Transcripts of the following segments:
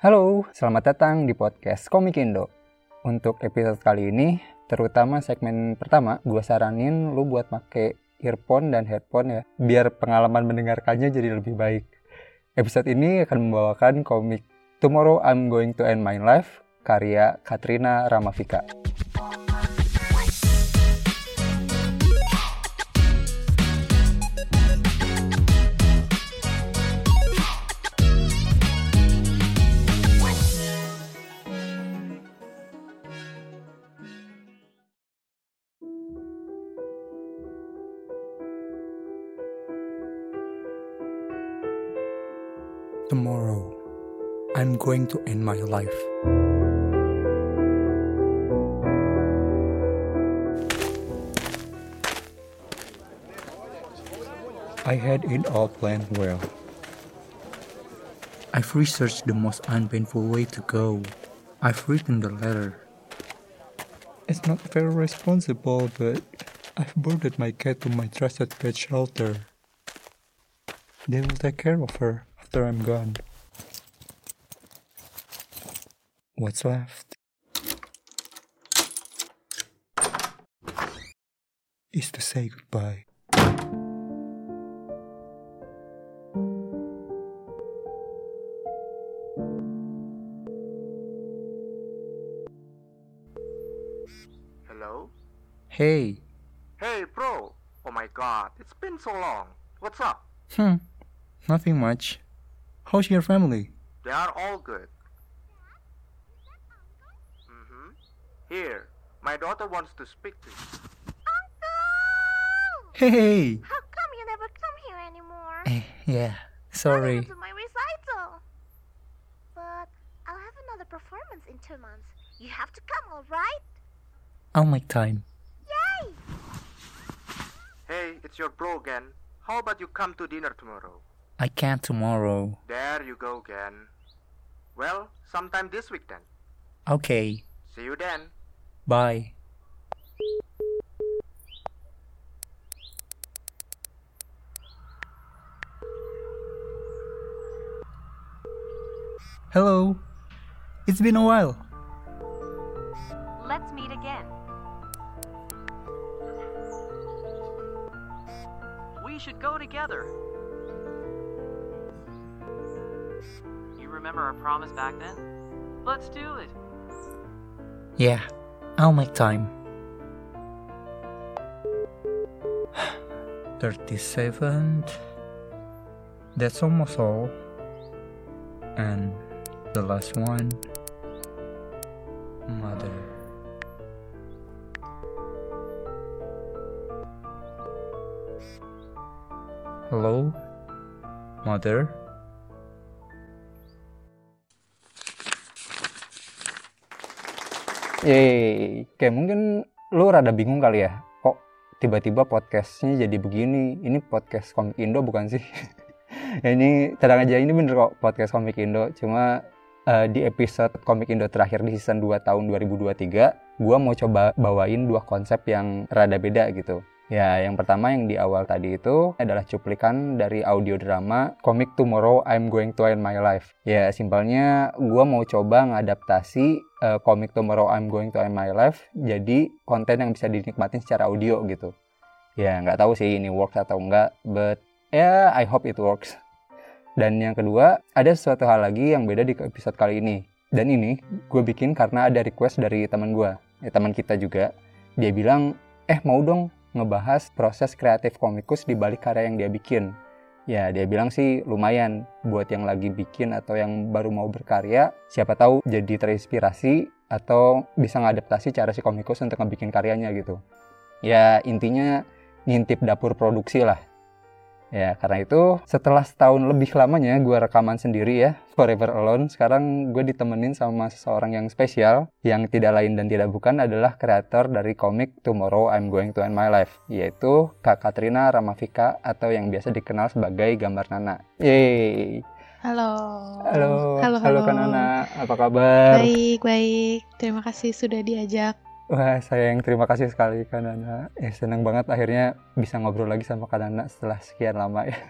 Halo, selamat datang di podcast Komik Indo. Untuk episode kali ini, terutama segmen pertama, gue saranin lu buat pakai earphone dan headphone ya, biar pengalaman mendengarkannya jadi lebih baik. Episode ini akan membawakan komik Tomorrow I'm Going to End My Life, karya Katrina Ramafika. To end my life. I had it all planned well. I've researched the most unpainful way to go. I've written the letter. It's not very responsible, but I've boarded my cat to my trusted pet shelter. They will take care of her after I'm gone. What's left is to say goodbye. Hello? Hey, Hey, bro! Oh my god, it's been so long. What's up? hmm, nothing much. How's your family? They are all good. Here, my daughter wants to speak to you. Uncle! Hey, How come you never come here anymore? eh, yeah, What sorry. happened to my recital? But I'll have another performance in two months. You have to come, alright? I'll make time. Yay! Hey, it's your bro again. How about you come to dinner tomorrow? I can't tomorrow. There you go again. Well, sometime this week then. Okay, See you then. Bye. Hello. It's been a while. Let's meet again. We should go together. You remember our promise back then? Let's do it. Yeah, I'll make time. 37. That's almost all. And the last one. Mother. Hello? Mother? Yeay, kayak mungkin lu rada bingung kali ya, kok tiba-tiba podcastnya jadi begini? Ini podcast Komik Indo bukan sih? ini tenang aja, ini bener kok podcast Komik Indo. Cuma eh, di episode Komik Indo terakhir di season 2 tahun 2023, gua mau coba bawain dua konsep yang rada beda gitu. Ya, yang pertama yang di awal tadi itu adalah cuplikan dari audio drama komik Tomorrow I'm Going to End My Life. Ya, simpelnya gua mau coba ngadaptasi eh, komik Tomorrow I'm Going to End My Life jadi konten yang bisa dinikmatin secara audio gitu. Ya, nggak tahu sih ini works atau enggak, but ya I hope it works. Dan yang kedua, ada sesuatu hal lagi yang beda di episode kali ini. Dan ini gue bikin karena ada request dari teman gue, ya teman kita juga. Dia bilang, eh mau dong ngebahas proses kreatif komikus di balik karya yang dia bikin. Ya, dia bilang sih lumayan buat yang lagi bikin atau yang baru mau berkarya, siapa tahu jadi terinspirasi atau bisa ngadaptasi cara si komikus untuk ngebikin karyanya gitu. Ya, intinya ngintip dapur produksi lah. Ya, karena itu setelah setahun lebih lamanya gue rekaman sendiri ya, Forever Alone, sekarang gue ditemenin sama seseorang yang spesial, yang tidak lain dan tidak bukan adalah kreator dari komik Tomorrow I'm Going to End My Life, yaitu Kak Katrina Ramafika atau yang biasa dikenal sebagai Gambar Nana. Yeay! Halo. Halo, Halo, halo Kak halo. Nana, apa kabar? Baik, baik. Terima kasih sudah diajak. Wah, saya yang terima kasih sekali Kak Nana. Eh, senang banget akhirnya bisa ngobrol lagi sama Kak Nana setelah sekian lama ya.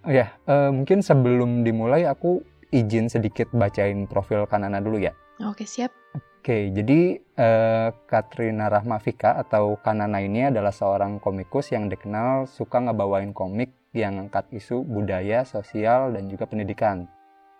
Oh ya, eh, mungkin sebelum dimulai aku izin sedikit bacain profil Kanana dulu ya. Oke, siap. Oke, jadi eh, Katrina Rahmavika atau Kanana ini adalah seorang komikus yang dikenal suka ngebawain komik yang angkat isu budaya, sosial, dan juga pendidikan.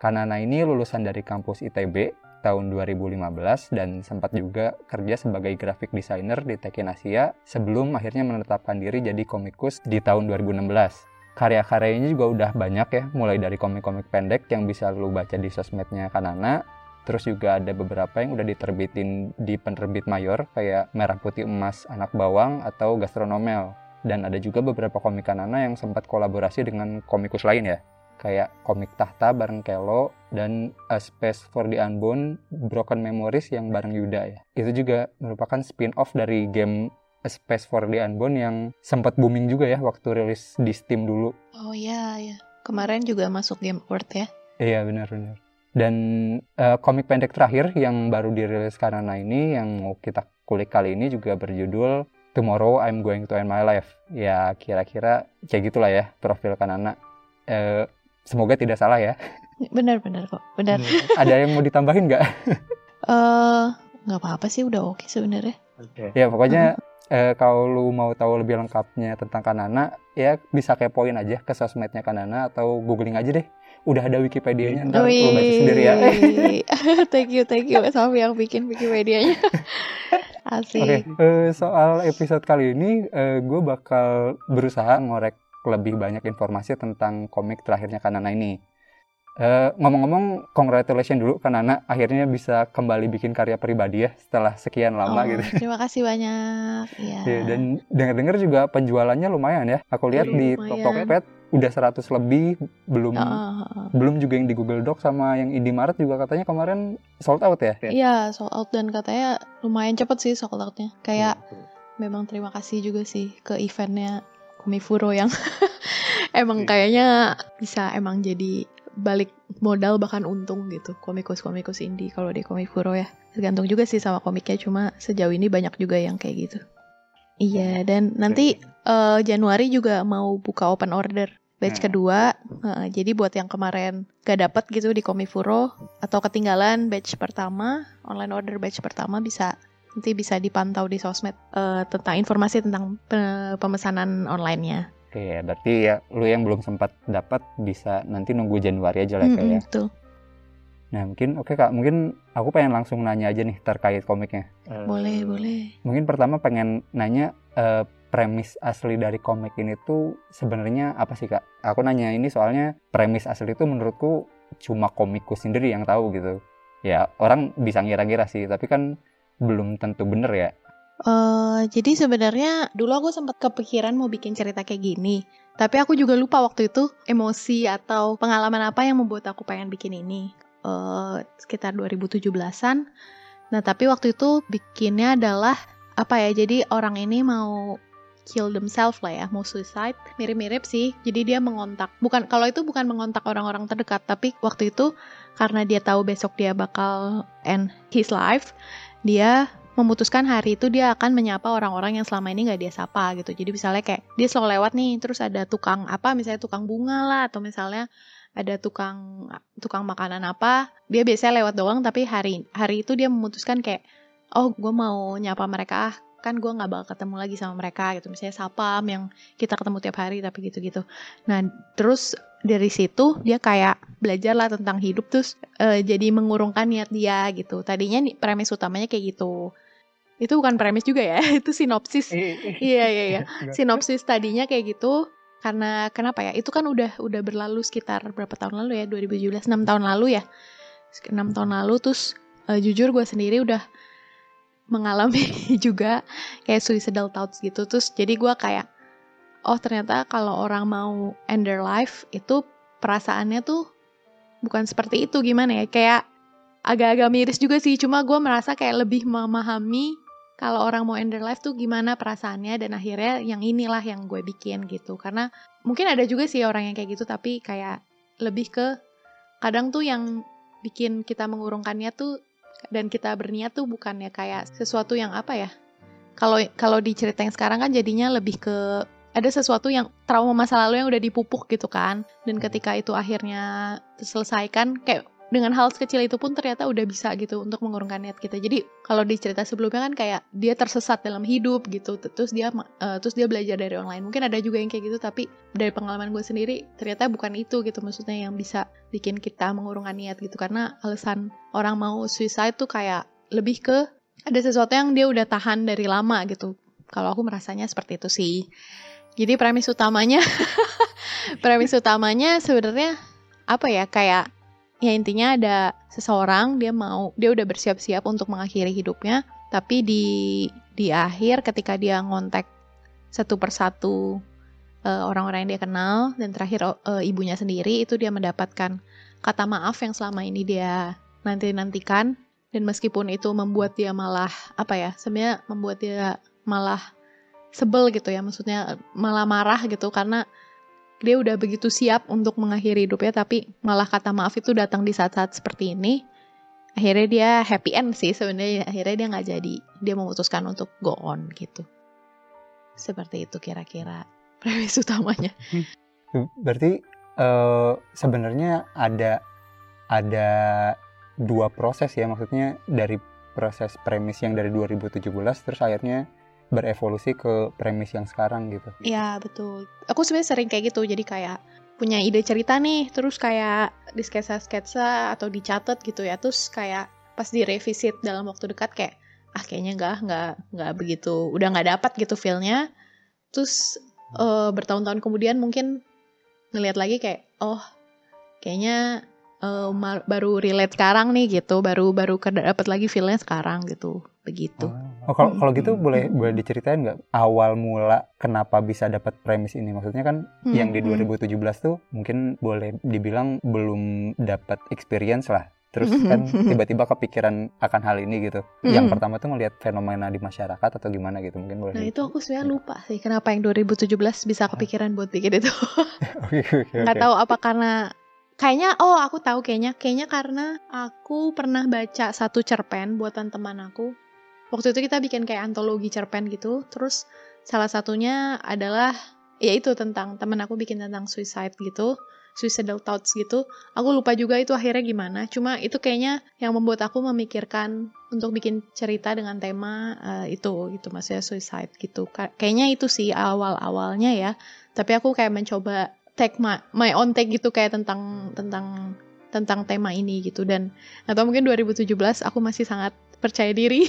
Kanana ini lulusan dari kampus ITB tahun 2015 dan sempat juga kerja sebagai graphic designer di Tekken Asia sebelum akhirnya menetapkan diri jadi komikus di tahun 2016. Karya-karyanya juga udah banyak ya, mulai dari komik-komik pendek yang bisa lu baca di sosmednya Kanana, terus juga ada beberapa yang udah diterbitin di penerbit mayor kayak Merah Putih Emas Anak Bawang atau Gastronomel. Dan ada juga beberapa komik Kanana yang sempat kolaborasi dengan komikus lain ya, kayak komik Tahta bareng Kelo dan A Space for the Unborn Broken Memories yang bareng Yuda ya. Itu juga merupakan spin-off dari game A Space for the Unborn yang sempat booming juga ya waktu rilis di Steam dulu. Oh iya, ya. Kemarin juga masuk Game Award ya. Iya benar-benar. Dan eh, komik pendek terakhir yang baru dirilis karena ini yang mau kita kulik kali ini juga berjudul Tomorrow I'm Going to End My Life. Ya kira-kira kayak gitulah ya profil Kanana. Eh, semoga tidak salah ya. Benar-benar kok, benar. Ada yang mau ditambahin nggak? Eh, nggak apa-apa sih, udah oke sebenarnya. ya pokoknya eh, kalau lu mau tahu lebih lengkapnya tentang Kanana ya bisa kepoin aja ke sosmednya Kanana atau googling aja deh udah ada Wikipedia-nya ntar lu baca sendiri ya thank you, thank you sama yang bikin Wikipedia-nya. Asik. Oke, eh, soal episode kali ini gue bakal berusaha ngorek lebih banyak informasi tentang komik terakhirnya Kanana ini. Eh, Ngomong-ngomong, congratulations dulu Kanana akhirnya bisa kembali bikin karya pribadi ya setelah sekian lama Oh, gitu. Terima kasih banyak. Iya. Ya, dan dengar-dengar juga penjualannya lumayan ya. Aku lihat di Lumayan. Tokped udah 100 lebih, belum Heeh, heeh. belum juga yang di Google Doc sama yang Indomaret juga katanya kemarin sold out ya. Iya, sold out dan katanya lumayan cepet sih sold outnya. Kayak memang terima kasih juga sih ke eventnya Komifuro yang emang kayaknya bisa emang jadi balik modal bahkan untung gitu komikus-komikus indie kalau di Komifuro ya. Tergantung juga sih sama komiknya cuma sejauh ini banyak juga yang kayak gitu. Iya, dan nanti eh, Januari juga mau buka open order batch Hmm. kedua. Heeh, jadi buat yang kemarin gak dapet gitu di Komifuro atau ketinggalan batch pertama, online order batch pertama bisa nanti bisa dipantau di sosmed eh, tentang informasi tentang pe- pemesanan online-nya. Oke, ya, berarti ya lu yang belum sempat dapat bisa nanti nunggu Januari aja lah Mm-mm, kayak. betul. Nah, mungkin oke Kak, mungkin aku pengen langsung nanya aja nih terkait komiknya. Boleh, boleh. Mungkin pertama pengen nanya eh, premis asli dari komik ini tuh sebenarnya apa sih Kak? Aku nanya ini soalnya premis asli itu menurutku cuma komiku sendiri yang tahu gitu. Ya, orang bisa ngira-ngira sih, tapi kan belum tentu bener ya. Eh, jadi sebenarnya dulu aku sempat kepikiran mau bikin cerita kayak gini. Tapi aku juga lupa waktu itu emosi atau pengalaman apa yang membuat aku pengen bikin ini. Eh, sekitar 2017-an. Nah, tapi waktu itu bikinnya adalah apa ya? Jadi orang ini mau kill themselves lah ya, mau suicide. Mirip-mirip sih. Jadi dia mengontak. Bukan kalau itu bukan mengontak orang-orang terdekat, tapi waktu itu karena dia tahu besok dia bakal end his life, dia memutuskan hari itu dia akan menyapa orang-orang yang selama ini nggak dia sapa gitu. Jadi misalnya kayak dia selalu lewat nih, terus ada tukang apa, misalnya tukang bunga lah, atau misalnya ada tukang tukang makanan apa, dia biasanya lewat doang, tapi hari hari itu dia memutuskan kayak, oh gue mau nyapa mereka, ah kan gue nggak bakal ketemu lagi sama mereka gitu. Misalnya sapam yang kita ketemu tiap hari tapi gitu-gitu. Nah terus dari situ dia kayak belajar lah tentang hidup terus eh, jadi mengurungkan niat dia gitu. Tadinya nih, premis utamanya kayak gitu. Itu bukan premis juga ya itu sinopsis. Iya iya. Iya sinopsis tadinya kayak gitu karena kenapa ya? Itu kan udah udah berlalu sekitar berapa tahun lalu ya? 2017 6 tahun lalu ya? 6 tahun lalu terus eh, jujur gue sendiri udah mengalami juga kayak suicidal thoughts gitu. Terus jadi gue kayak oh ternyata kalau orang mau end their life itu perasaannya tuh bukan seperti itu. Gimana ya? Kayak agak-agak miris juga sih. Cuma gue merasa kayak lebih memahami kalau orang mau end their life tuh gimana perasaannya dan akhirnya yang inilah yang gue bikin gitu. Karena mungkin ada juga sih orang yang kayak gitu tapi kayak lebih ke kadang tuh yang bikin kita mengurungkannya tuh dan kita berniat tuh bukannya kayak sesuatu yang apa ya? Kalau kalau di cerita yang sekarang kan jadinya lebih ke ada sesuatu yang trauma masa lalu yang udah dipupuk gitu kan. Dan Hmm. ketika itu akhirnya terselesaikan kayak dengan hal sekecil itu pun ternyata udah bisa gitu untuk mengurungkan niat kita. Jadi kalau di cerita sebelumnya kan kayak dia tersesat dalam hidup gitu terus dia eh, terus dia belajar dari lain. Mungkin ada juga yang kayak gitu tapi dari pengalaman gue sendiri ternyata bukan itu gitu maksudnya yang bisa bikin kita mengurungkan niat gitu. Karena alasan orang mau suicide tuh kayak lebih ke ada sesuatu yang dia udah tahan dari lama gitu. Kalau aku merasanya seperti itu sih. Jadi premis utamanya premis utamanya sebenarnya apa ya kayak ya intinya ada seseorang dia mau dia udah bersiap-siap untuk mengakhiri hidupnya tapi di di akhir ketika dia ngontek satu persatu eh, orang-orang yang dia kenal dan terakhir eh, ibunya sendiri itu dia mendapatkan kata maaf yang selama ini dia nanti nantikan dan meskipun itu membuat dia malah apa ya sebenarnya membuat dia malah sebel gitu ya maksudnya malah marah gitu karena dia udah begitu siap untuk mengakhiri hidupnya tapi malah kata maaf itu datang di saat-saat seperti ini akhirnya dia happy end sih sebenarnya. Akhirnya dia nggak jadi. Dia memutuskan untuk go on gitu. Seperti itu kira-kira premis utamanya. Berarti eh, sebenarnya ada ada dua proses ya maksudnya dari proses premis yang dari 2017 terus akhirnya berevolusi ke premis yang sekarang gitu. ya betul. Aku sebenarnya sering kayak gitu jadi kayak punya ide cerita nih terus kayak di sketsa-sketsa atau dicatat gitu ya terus kayak pas direvisit dalam waktu dekat kayak ah kayaknya nggak nggak nggak begitu udah nggak dapat gitu feelnya. Terus eh, bertahun-tahun kemudian mungkin ngelihat lagi kayak oh kayaknya ma- baru relate sekarang nih gitu baru baru dapat lagi feelnya sekarang gitu begitu. Oh kalau kalau gitu Hmm. boleh boleh diceritain nggak awal mula kenapa bisa dapat premis ini? Maksudnya kan Hmm, yang di hmm. 2017 tuh mungkin boleh dibilang belum dapat experience lah. Terus kan tiba-tiba kepikiran akan hal ini gitu. Yang Hmm. pertama tuh ngelihat fenomena di masyarakat atau gimana gitu mungkin boleh. Nah itu aku sebenarnya lupa sih kenapa yang 2017 bisa kepikiran buat bikin itu. Oke oke Nggak oke. tahu apa karena kayaknya oh aku tahu kayaknya kayaknya karena aku pernah baca satu cerpen buatan teman aku. Waktu itu kita bikin kayak antologi cerpen gitu. Terus salah satunya adalah ya itu tentang teman aku bikin tentang suicide gitu. Suicidal thoughts gitu. Aku lupa juga itu akhirnya gimana. Cuma itu kayaknya yang membuat aku memikirkan untuk bikin cerita dengan tema eh, itu gitu maksudnya suicide gitu. Ka- Kayaknya itu sih awal-awalnya ya. Tapi aku kayak mencoba take my, my own take gitu kayak tentang tentang tentang tema ini gitu dan atau mungkin 2017 aku masih sangat percaya diri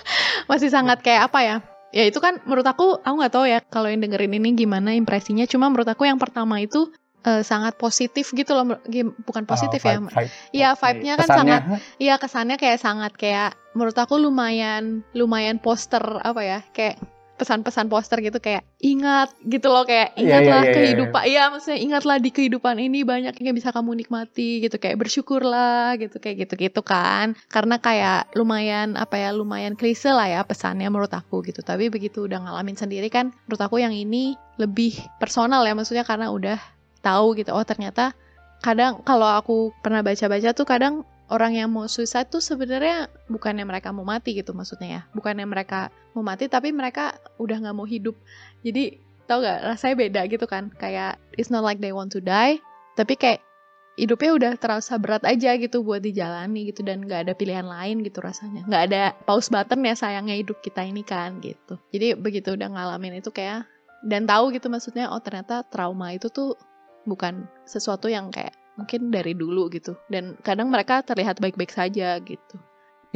masih sangat kayak apa ya ya itu kan menurut aku aku nggak tahu ya kalau yang dengerin ini gimana impresinya cuma menurut aku yang pertama itu eh, sangat positif gitu loh bukan positif Oh, ya vibe- vibe. Iya Oke. vibe-nya kan Kesannya, sangat Iya kesannya kayak sangat kayak menurut aku lumayan lumayan poster apa ya kayak pesan-pesan poster gitu kayak ingat gitu loh kayak Iya, iya, ingatlah iya, iya, kehidupan iya. maksudnya ingatlah di kehidupan ini banyak yang bisa kamu nikmati gitu kayak bersyukurlah gitu kayak gitu-gitu kan. Karena kayak lumayan apa ya lumayan klise lah ya pesannya menurut aku gitu. Tapi begitu udah ngalamin sendiri kan menurut aku yang ini lebih personal ya maksudnya karena udah tahu gitu oh ternyata kadang kalau aku pernah baca-baca tuh kadang orang yang mau suicide tuh sebenarnya bukannya mereka mau mati gitu maksudnya ya. Bukannya mereka mau mati tapi mereka udah nggak mau hidup. Jadi tau gak rasanya beda gitu kan. Kayak it's not like they want to die tapi kayak hidupnya udah terasa berat aja gitu buat dijalani gitu dan nggak ada pilihan lain gitu rasanya. Nggak ada pause button ya sayangnya hidup kita ini kan gitu. Jadi begitu udah ngalamin itu kayak dan tahu gitu maksudnya oh ternyata trauma itu tuh bukan sesuatu yang kayak mungkin dari dulu gitu dan kadang mereka terlihat baik-baik saja gitu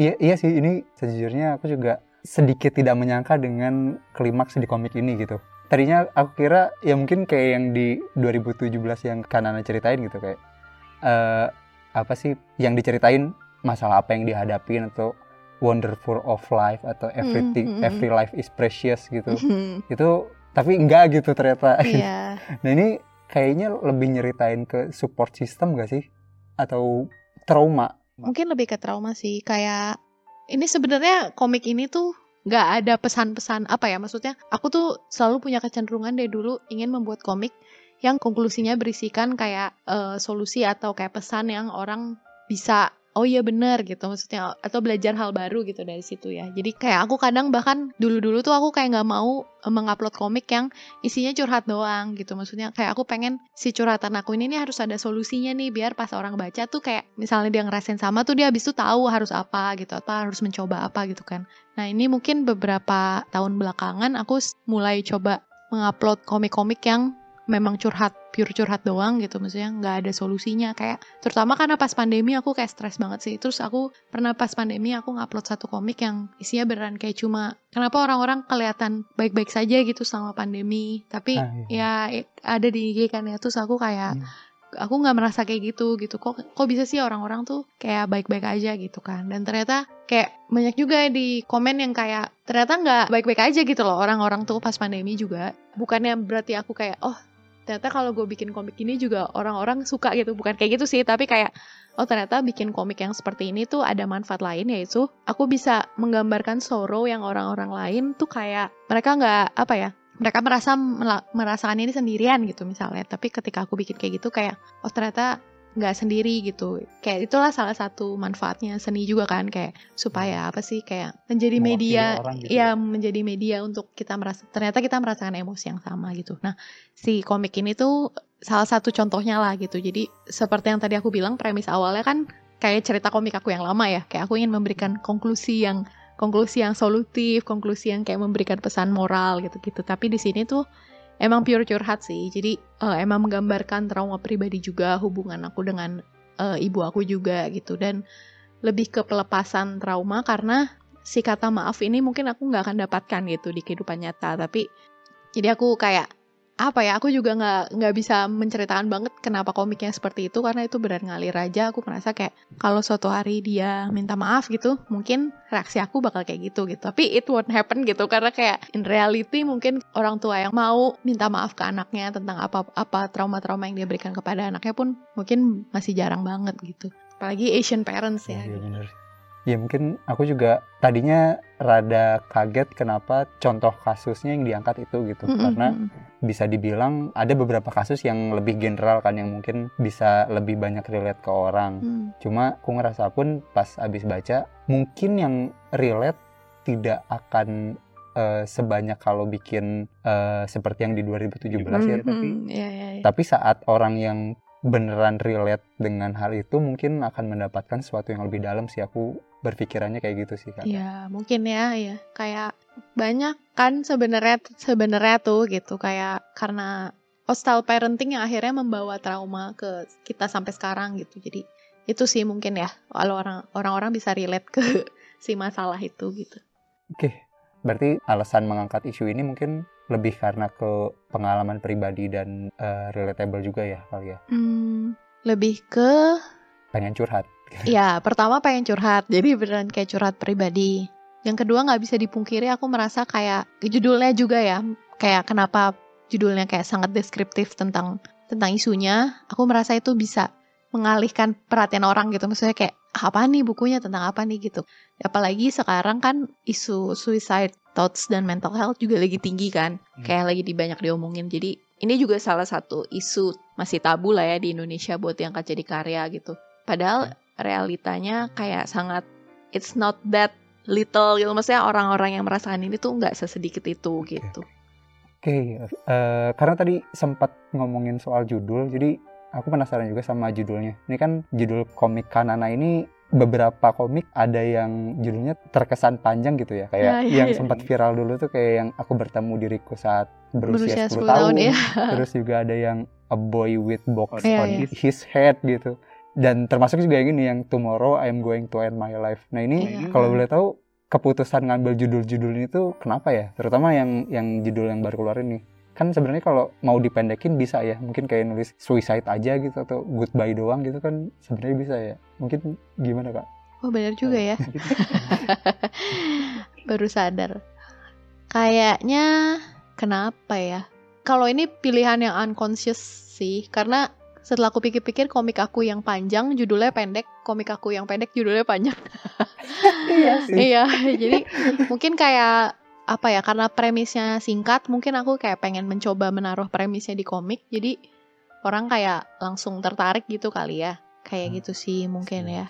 Iya, iya sih ini sejujurnya aku juga sedikit tidak menyangka dengan klimaks di komik ini gitu. Tadinya aku kira ya mungkin kayak yang di 2017 yang Kanana ceritain gitu kayak eh apa sih yang diceritain masalah apa yang dihadapin atau wonderful of life atau everything mm, mm. every life is precious gitu. Itu tapi enggak gitu ternyata. iya Nah ini kayaknya lebih nyeritain ke support system gak sih? Atau trauma? mungkin lebih ke trauma sih kayak ini sebenarnya komik ini tuh nggak ada pesan-pesan apa ya maksudnya aku tuh selalu punya kecenderungan dari dulu ingin membuat komik yang konklusinya berisikan kayak eh, solusi atau kayak pesan yang orang bisa oh iya bener gitu maksudnya atau belajar hal baru gitu dari situ ya. Jadi kayak aku kadang bahkan dulu-dulu tuh aku kayak nggak mau eh, mengupload komik yang isinya curhat doang gitu. Maksudnya kayak aku pengen si curhatan aku ini nih harus ada solusinya nih biar pas orang baca tuh kayak misalnya dia ngerasain sama tuh dia habis itu tahu harus apa gitu atau harus mencoba apa gitu kan. Nah ini mungkin beberapa tahun belakangan aku mulai coba mengupload komik-komik yang memang curhat pure curhat doang gitu maksudnya nggak ada solusinya. Kayak terutama karena pas pandemi aku kayak stres banget sih. Terus aku pernah pas pandemi aku ngupload satu komik yang isinya beneran kayak cuma kenapa orang-orang kelihatan baik-baik saja gitu selama pandemi. Tapi Ah, iya. ya ada di IG kan ya. Terus aku kayak Hmm. aku nggak merasa kayak gitu gitu. Kok kok bisa sih orang-orang tuh kayak baik-baik aja gitu kan? Dan ternyata kayak banyak juga di komen yang kayak ternyata nggak baik-baik aja gitu loh orang-orang tuh pas pandemi juga. Bukannya berarti aku kayak oh ternyata kalau gue bikin komik ini juga orang-orang suka gitu. Bukan kayak gitu sih tapi kayak oh ternyata bikin komik yang seperti ini tuh ada manfaat lain yaitu aku bisa menggambarkan sorrow yang orang-orang lain tuh kayak mereka nggak apa ya mereka merasa merasakan ini sendirian gitu misalnya. Tapi ketika aku bikin kayak gitu kayak oh ternyata nggak sendiri gitu. Kayak itulah salah satu manfaatnya seni juga kan kayak supaya apa sih kayak menjadi Mewakili media gitu ya ya. menjadi media untuk kita merasa ternyata kita merasakan emosi yang sama gitu. Nah si komik ini tuh salah satu contohnya lah gitu. Jadi seperti yang tadi aku bilang premis awalnya kan kayak cerita komik aku yang lama ya. Kayak aku ingin memberikan konklusi yang konklusi yang solutif konklusi yang kayak memberikan pesan moral gitu-gitu. Tapi di sini tuh emang pure curhat sih. Jadi eh, emang menggambarkan trauma pribadi juga hubungan aku dengan eh, ibu aku juga gitu. Dan lebih ke pelepasan trauma karena si kata maaf ini mungkin aku nggak akan dapatkan gitu di kehidupan nyata. Tapi jadi aku kayak apa ya aku juga nggak nggak bisa menceritakan banget kenapa komiknya seperti itu karena itu benar ngalir aja. Aku merasa kayak kalau suatu hari dia minta maaf gitu mungkin reaksi aku bakal kayak gitu gitu. Tapi it won't happen gitu karena kayak in reality mungkin orang tua yang mau minta maaf ke anaknya tentang apa apa trauma-trauma yang dia berikan kepada anaknya pun mungkin masih jarang banget gitu. Apalagi Asian parents ya. Iya bener. Ya mungkin aku juga tadinya rada kaget kenapa contoh kasusnya yang diangkat itu gitu Mm-mm, karena mm-mm. bisa dibilang ada beberapa kasus yang lebih general kan yang mungkin bisa lebih banyak relate ke orang. Hmm. Cuma aku ngerasa pun pas abis baca mungkin yang relate tidak akan eh, sebanyak kalau bikin eh, seperti yang di 2017 ya Hmm, tapi hmm, iya, iya, iya. tapi saat orang yang beneran relate dengan hal itu mungkin akan mendapatkan sesuatu yang lebih dalam sih aku berpikirannya kayak gitu sih kak. Iya, mungkin ya, ya. Kayak banyak kan sebenarnya sebenarnya tuh gitu kayak karena hostile parenting yang akhirnya membawa trauma ke kita sampai sekarang gitu. Jadi itu sih mungkin ya kalau orang orang-orang bisa relate ke si masalah itu gitu. Oke, berarti alasan mengangkat isu ini mungkin lebih karena ke pengalaman pribadi dan eh, relatable juga ya kali ya. Hmm, lebih ke Pengen curhat. ya pertama pengen curhat. Jadi beneran kayak curhat pribadi. Yang kedua nggak bisa dipungkiri aku merasa kayak judulnya juga ya kayak kenapa judulnya kayak sangat deskriptif tentang tentang isunya. Aku merasa itu bisa mengalihkan perhatian orang gitu. Maksudnya kayak "Ah, apa nih bukunya tentang apa nih gitu. Apalagi sekarang kan isu suicide thoughts dan mental health juga lagi tinggi kan. Hmm. Kayak lagi di banyak diomongin. Jadi ini juga salah satu isu masih tabu lah ya di Indonesia buat diangkat jadi karya gitu. Padahal realitanya kayak sangat it's not that little gitu. Maksudnya orang-orang yang merasakan ini tuh nggak sesedikit itu gitu. Oke, eh, karena tadi sempat ngomongin soal judul, jadi aku penasaran juga sama judulnya. Ini kan judul komik Kanana ini beberapa komik ada yang judulnya terkesan panjang gitu ya, kayak Ya, iya, yang iya. sempat viral dulu tuh kayak yang aku bertemu diriku saat berusia, Berusia 10 10 tahun. tahun, iya. Terus juga ada yang A Boy with Box Iya, on iya. His Head gitu. Dan termasuk juga yang ini yang Tomorrow I'm Going to End My Life. Nah ini Iya. kalau boleh tahu keputusan ngambil judul-judul ini tuh kenapa ya? Terutama yang yang judul yang baru keluar ini. Kan sebenarnya kalau mau dipendekin bisa ya. Mungkin kayak nulis suicide aja gitu atau goodbye doang gitu kan sebenarnya bisa ya. Mungkin gimana kak? Oh benar juga ya. Baru sadar. Kayaknya kenapa ya? Kalau ini pilihan yang unconscious sih, karena setelah aku pikir-pikir komik aku yang panjang judulnya pendek, komik aku yang pendek judulnya panjang. iya sih. iya, jadi mungkin kayak apa ya? Karena premisnya singkat, mungkin aku kayak pengen mencoba menaruh premisnya di komik. Jadi orang kayak langsung tertarik gitu kali ya. Kayak Hmm. gitu sih mungkin ya.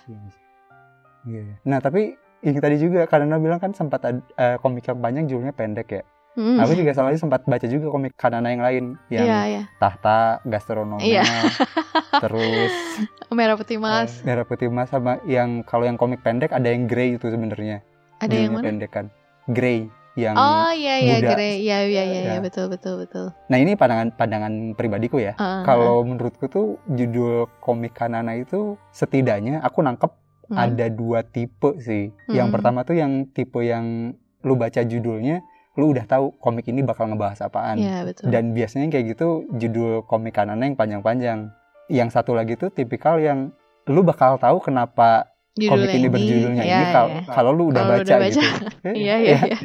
Iya. Nah tapi yang tadi juga karena bilang kan sempat ada eh, komik yang panjang judulnya pendek ya. Hmm. Aku juga soalnya sempat baca juga komik Kanana yang lain yang Iya, iya. tahta, gastronomnya, Iya. terus Merah putih mas. merah putih emas sama yang kalau yang komik pendek ada yang grey itu sebenarnya. Ada yang mana? pendek kan. Grey yang Oh iya iya. Grey. Iya iya iya Ya. betul betul betul. Nah ini pandangan pandangan pribadiku ya. Ah, Kalau menurutku tuh judul komik Kanana itu setidaknya aku nangkep hmm. ada dua tipe sih. Yang Hmm. pertama tuh yang tipe yang lu baca judulnya, lu udah tahu komik ini bakal ngebahas apaan. Iya betul. Dan biasanya kayak gitu judul komik Kanana yang panjang-panjang. Yang satu lagi tuh tipikal yang lu bakal tahu kenapa komik Judulnya ini berjudulnya Iya, ini kal- iya. kalau lu udah lu baca, udah baca. gitu. Iya iya iya.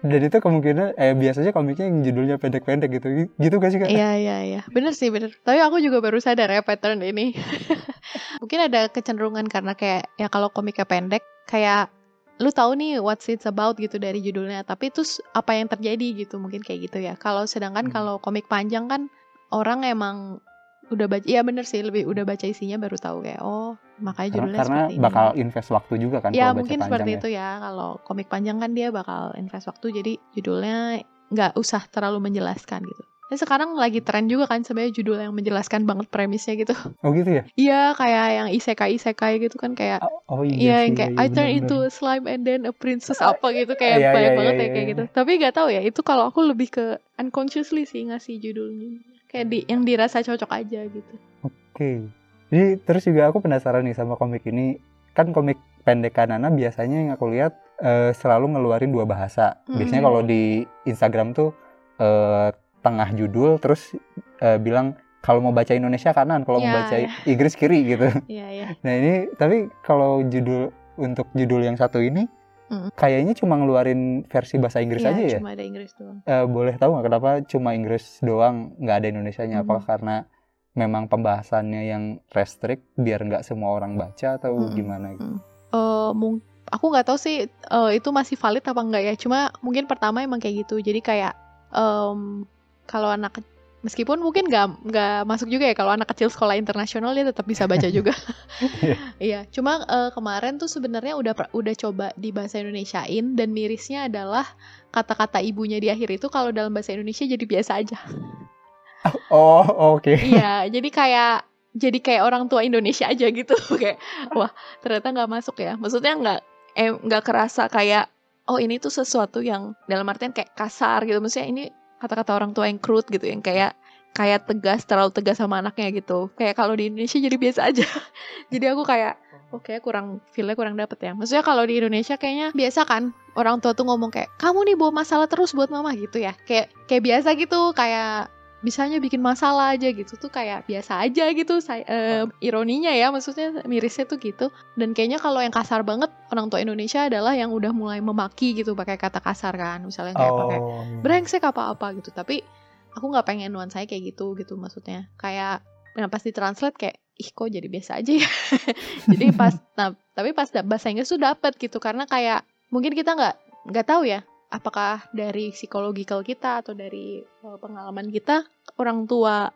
Dan itu kemungkinan eh biasanya komiknya yang judulnya pendek-pendek gitu. Gitu gak sih Kak? Iya iya iya. Bener sih bener. Tapi aku juga baru sadar ya pattern ini. Mungkin ada kecenderungan karena kayak ya kalau komiknya pendek kayak lu tahu nih what's it's about gitu dari judulnya tapi terus apa yang terjadi gitu mungkin kayak gitu ya kalau sedangkan Hmm. kalau komik panjang kan orang emang udah baca iya bener sih lebih udah baca isinya baru tahu kayak oh makanya Karena, judulnya karena seperti ini bakal invest waktu juga kan ya mungkin seperti ya. itu ya kalau komik panjang kan dia bakal invest waktu jadi judulnya nggak usah terlalu menjelaskan gitu dan sekarang lagi tren juga kan sebenarnya judul yang menjelaskan banget premisnya gitu Oh gitu ya? iya kayak yang isekai isekai gitu kan kayak Oh, oh iya Iya yang kayak iya, I iya, turn into a slime and then a princess apa gitu kayak Iya, banyak iya, banget iya, ya kayak iya. gitu. Tapi nggak tahu ya itu kalau aku lebih ke unconsciously sih ngasih judulnya kayak di yang dirasa cocok aja gitu. Oke. Jadi terus juga aku penasaran nih sama komik ini. Kan komik pendek Kanana biasanya yang aku lihat eh, selalu ngeluarin dua bahasa. Biasanya Mm-mm. kalau di Instagram tuh eh, tengah judul terus eh, bilang kalau mau baca Indonesia kanan, kalau mau Ya, baca ya. Inggris kiri gitu. Iya ya. Nah ini tapi kalau judul untuk judul yang satu ini Mm. kayaknya cuma ngeluarin versi bahasa Inggris Iya, aja ya. Cuma ada Inggris doang. Eh, boleh tahu nggak kenapa cuma Inggris doang nggak ada Indonesianya? Mhm. Apakah karena memang pembahasannya yang restrict biar nggak semua orang baca atau Mhm. gimana? gitu? Eh, mung- aku nggak tahu sih eh, itu masih valid apa enggak ya. Cuma mungkin pertama emang kayak gitu. Jadi kayak em, kalau anak meskipun mungkin nggak nggak masuk juga ya kalau anak kecil sekolah internasional dia tetap bisa baca juga. Iya, cuma eh, kemarin tuh sebenarnya udah udah coba di bahasa Indonesiain dan mirisnya adalah kata-kata ibunya di akhir itu kalau dalam bahasa Indonesia jadi biasa aja. Oh oke. Iya, jadi kayak jadi kayak orang tua Indonesia aja gitu kayak wah ternyata nggak masuk ya. Maksudnya nggak eh nggak kerasa kayak oh ini tuh sesuatu yang dalam artian kayak kasar gitu. Maksudnya ini kata-kata orang tua yang crude gitu yang kayak kayak tegas terlalu tegas sama anaknya gitu. Kayak kalau di Indonesia jadi biasa aja. jadi aku kayak oke kurang feelnya kurang dapet ya. Maksudnya kalau di Indonesia kayaknya biasa kan orang tua tuh ngomong kayak kamu nih bawa masalah terus buat mama gitu ya. Kayak kayak biasa gitu kayak bisanya bikin masalah aja gitu. Tuh kayak biasa aja gitu saya eh, ironinya ya maksudnya mirisnya tuh gitu. Dan kayaknya kalau yang kasar banget orang tua Indonesia adalah yang udah mulai memaki gitu pakai kata kasar kan. Misalnya kayak pakai Oh. brengsek apa apa gitu. Tapi aku nggak pengen nuansanya kayak gitu gitu maksudnya. Kayak nah pas ditranslate kayak ih kok jadi biasa aja ya? Jadi pas nah tapi pas bahasa Inggris tuh dapat gitu. Karena kayak mungkin kita nggak nggak tahu ya apakah dari psikologikal kita atau dari uh, pengalaman kita orang tua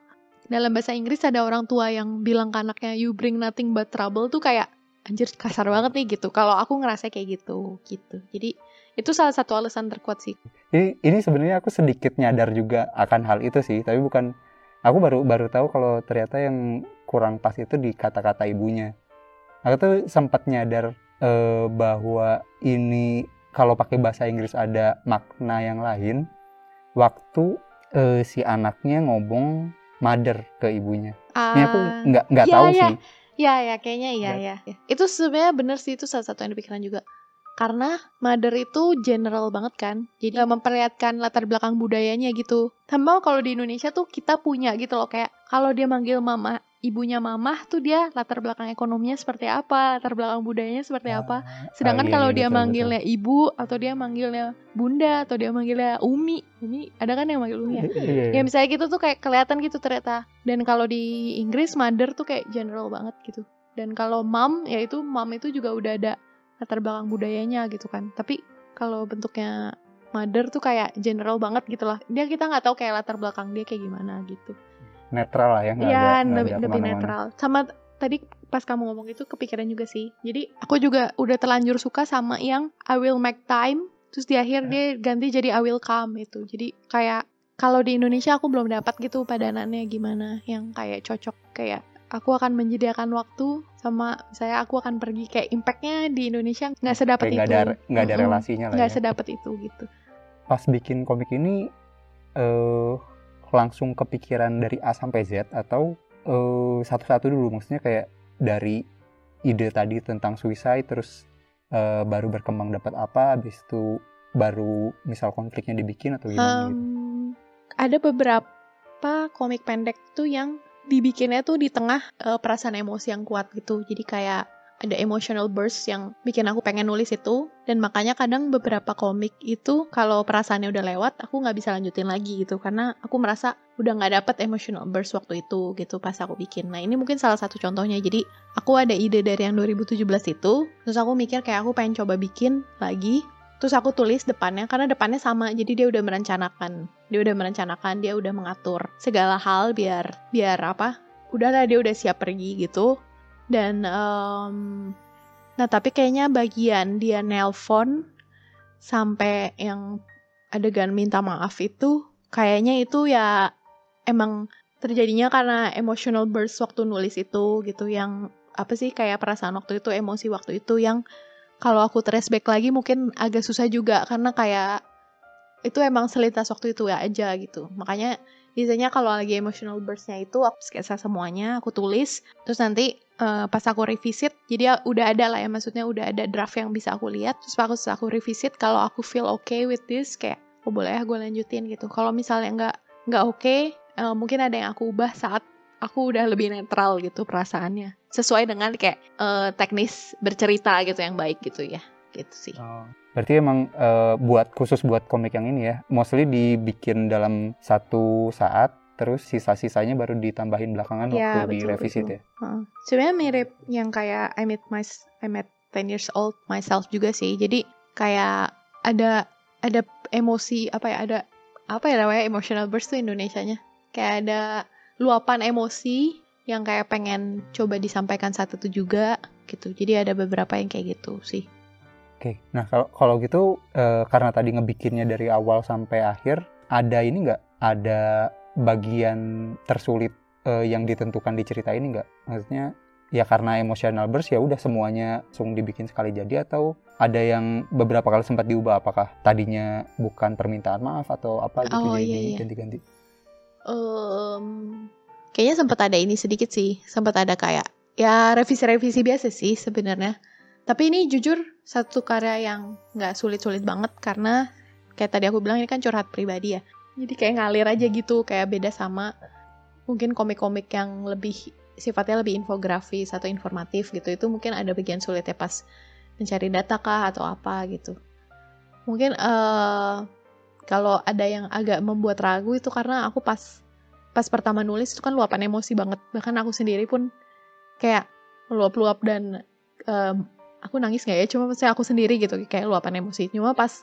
dalam bahasa Inggris ada orang tua yang bilang ke anaknya you bring nothing but trouble tuh kayak anjir kasar banget nih gitu. Kalau aku ngerasa kayak gitu gitu. Jadi itu salah satu alasan terkuat sih. Ini, ini sebenarnya aku sedikit nyadar juga akan hal itu sih, tapi bukan aku baru baru tahu kalau ternyata yang kurang pas itu di kata-kata ibunya. Aku tuh sempat nyadar eh, bahwa ini kalau pakai bahasa Inggris ada makna yang lain waktu eh, si anaknya ngomong mother ke ibunya. Ini aku Ah, nggak nggak iya, tahu iya. sih. Ya ya kayaknya iya ya. Itu sebenarnya bener sih itu salah satu yang dipikiran juga. Karena mother itu general banget kan. Jadi nggak memperlihatkan latar belakang budayanya gitu. Tambah kalau di Indonesia tuh kita punya gitu loh kayak kalau dia manggil mama ibunya mamah tuh dia latar belakang ekonominya seperti apa, latar belakang budayanya seperti apa. Ah, Sedangkan iya, kalau iya, dia betul, manggilnya ibu atau dia manggilnya bunda atau dia manggilnya umi, umi ada kan yang manggil umi ya? betul. Iya. Ya misalnya gitu tuh kayak kelihatan gitu ternyata. Dan kalau di Inggris mother tuh kayak general banget gitu. Dan kalau mom ya itu mom itu juga udah ada latar belakang budayanya gitu kan. Tapi kalau bentuknya mother tuh kayak general banget gitu lah. Dia kita nggak tahu kayak latar belakang dia kayak gimana gitu. Netral lah ya nggak Iya, ada, lebih, ada lebih netral. Sama tadi pas kamu ngomong itu kepikiran juga sih. Jadi aku juga udah terlanjur suka sama yang I will make time. Terus di akhir dia ganti jadi I will come itu. Jadi kayak kalau di Indonesia aku belum dapat gitu padanannya gimana yang kayak cocok kayak aku akan menyediakan waktu sama saya aku akan pergi kayak impactnya di Indonesia nggak sedapat itu nggak ada nggak ada relasinya lah nggak ya. sedapat itu gitu Pas bikin komik ini eh langsung kepikiran dari A sampai Z atau eh, satu-satu dulu maksudnya kayak dari ide tadi tentang suicide terus eh, baru berkembang dapat apa habis itu baru misal konfliknya dibikin atau gimana gitu. Em, ada beberapa komik pendek tuh yang dibikinnya tuh di tengah eh, perasaan emosi yang kuat gitu. Jadi kayak ada emotional burst yang bikin aku pengen nulis itu. Dan makanya kadang beberapa komik itu kalau perasaannya udah lewat aku nggak bisa lanjutin lagi gitu. Karena aku merasa udah nggak dapet emotional burst waktu itu gitu pas aku bikin. Nah ini mungkin salah satu contohnya. Jadi aku ada ide dari yang 2017 itu. Terus aku mikir kayak aku pengen coba bikin lagi. Terus aku tulis depannya karena depannya sama, jadi dia udah merencanakan, dia udah merencanakan, dia udah mengatur segala hal biar biar apa? Udahlah dia udah siap pergi gitu. Dan em, nah tapi kayaknya bagian dia nelpon sampai yang adegan minta maaf itu kayaknya itu ya emang terjadinya karena emotional burst waktu nulis itu gitu. Yang apa sih kayak perasaan waktu itu emosi waktu itu yang kalau aku trace back lagi mungkin agak susah juga karena kayak itu emang selintas waktu itu ya aja gitu. Makanya biasanya kalau lagi emotional burstnya itu aku sketsa semuanya aku tulis. Terus nanti eh, pas aku revisit jadi udah ada lah ya maksudnya udah ada draft yang bisa aku lihat. Terus aku aku revisit kalau aku feel okay with this kayak oh boleh ya gue lanjutin gitu. Kalau misalnya nggak nggak oke eh, mungkin ada yang aku ubah saat aku udah lebih netral gitu perasaannya. Sesuai dengan kayak eh, teknis bercerita gitu yang baik gitu ya gitu sih Oh. Berarti emang eh, buat khusus buat komik yang ini ya, mostly dibikin dalam satu saat, terus sisa-sisanya baru ditambahin belakangan Ya, waktu betul, direvisit betul. ya. Heeh. Sebenarnya mirip yang kayak I met my I met 10 years old myself juga sih. Jadi kayak ada ada emosi apa ya ada apa ya namanya emotional burst tuh Indonesianya. Kayak ada luapan emosi yang kayak pengen coba disampaikan saat itu juga gitu. Jadi ada beberapa yang kayak gitu sih. Oke, nah kalau kalau gitu eh, karena tadi ngebikinnya dari awal sampai akhir, ada ini nggak? Ada bagian tersulit eh, yang ditentukan di cerita ini nggak? Maksudnya ya karena emotional burst ya udah semuanya langsung dibikin sekali jadi atau ada yang beberapa kali sempat diubah apakah tadinya bukan permintaan maaf atau apa gitu Oh, jadi iya, iya. ganti-ganti. Em, kayaknya sempat ada ini sedikit sih, sempat ada kayak ya revisi-revisi biasa sih sebenarnya. Tapi ini jujur satu karya yang nggak sulit-sulit banget karena kayak tadi aku bilang ini kan curhat pribadi ya. Jadi kayak ngalir aja gitu, kayak beda sama mungkin komik-komik yang lebih sifatnya lebih infografis atau informatif gitu. Itu mungkin ada bagian sulitnya pas mencari data kah atau apa gitu. Mungkin eh kalau ada yang agak membuat ragu itu karena aku pas pas pertama nulis itu kan luapan emosi banget bahkan aku sendiri pun kayak meluap-luap dan em, aku nangis nggak ya? Cuma saya aku sendiri gitu kayak luapan emosi. Cuma pas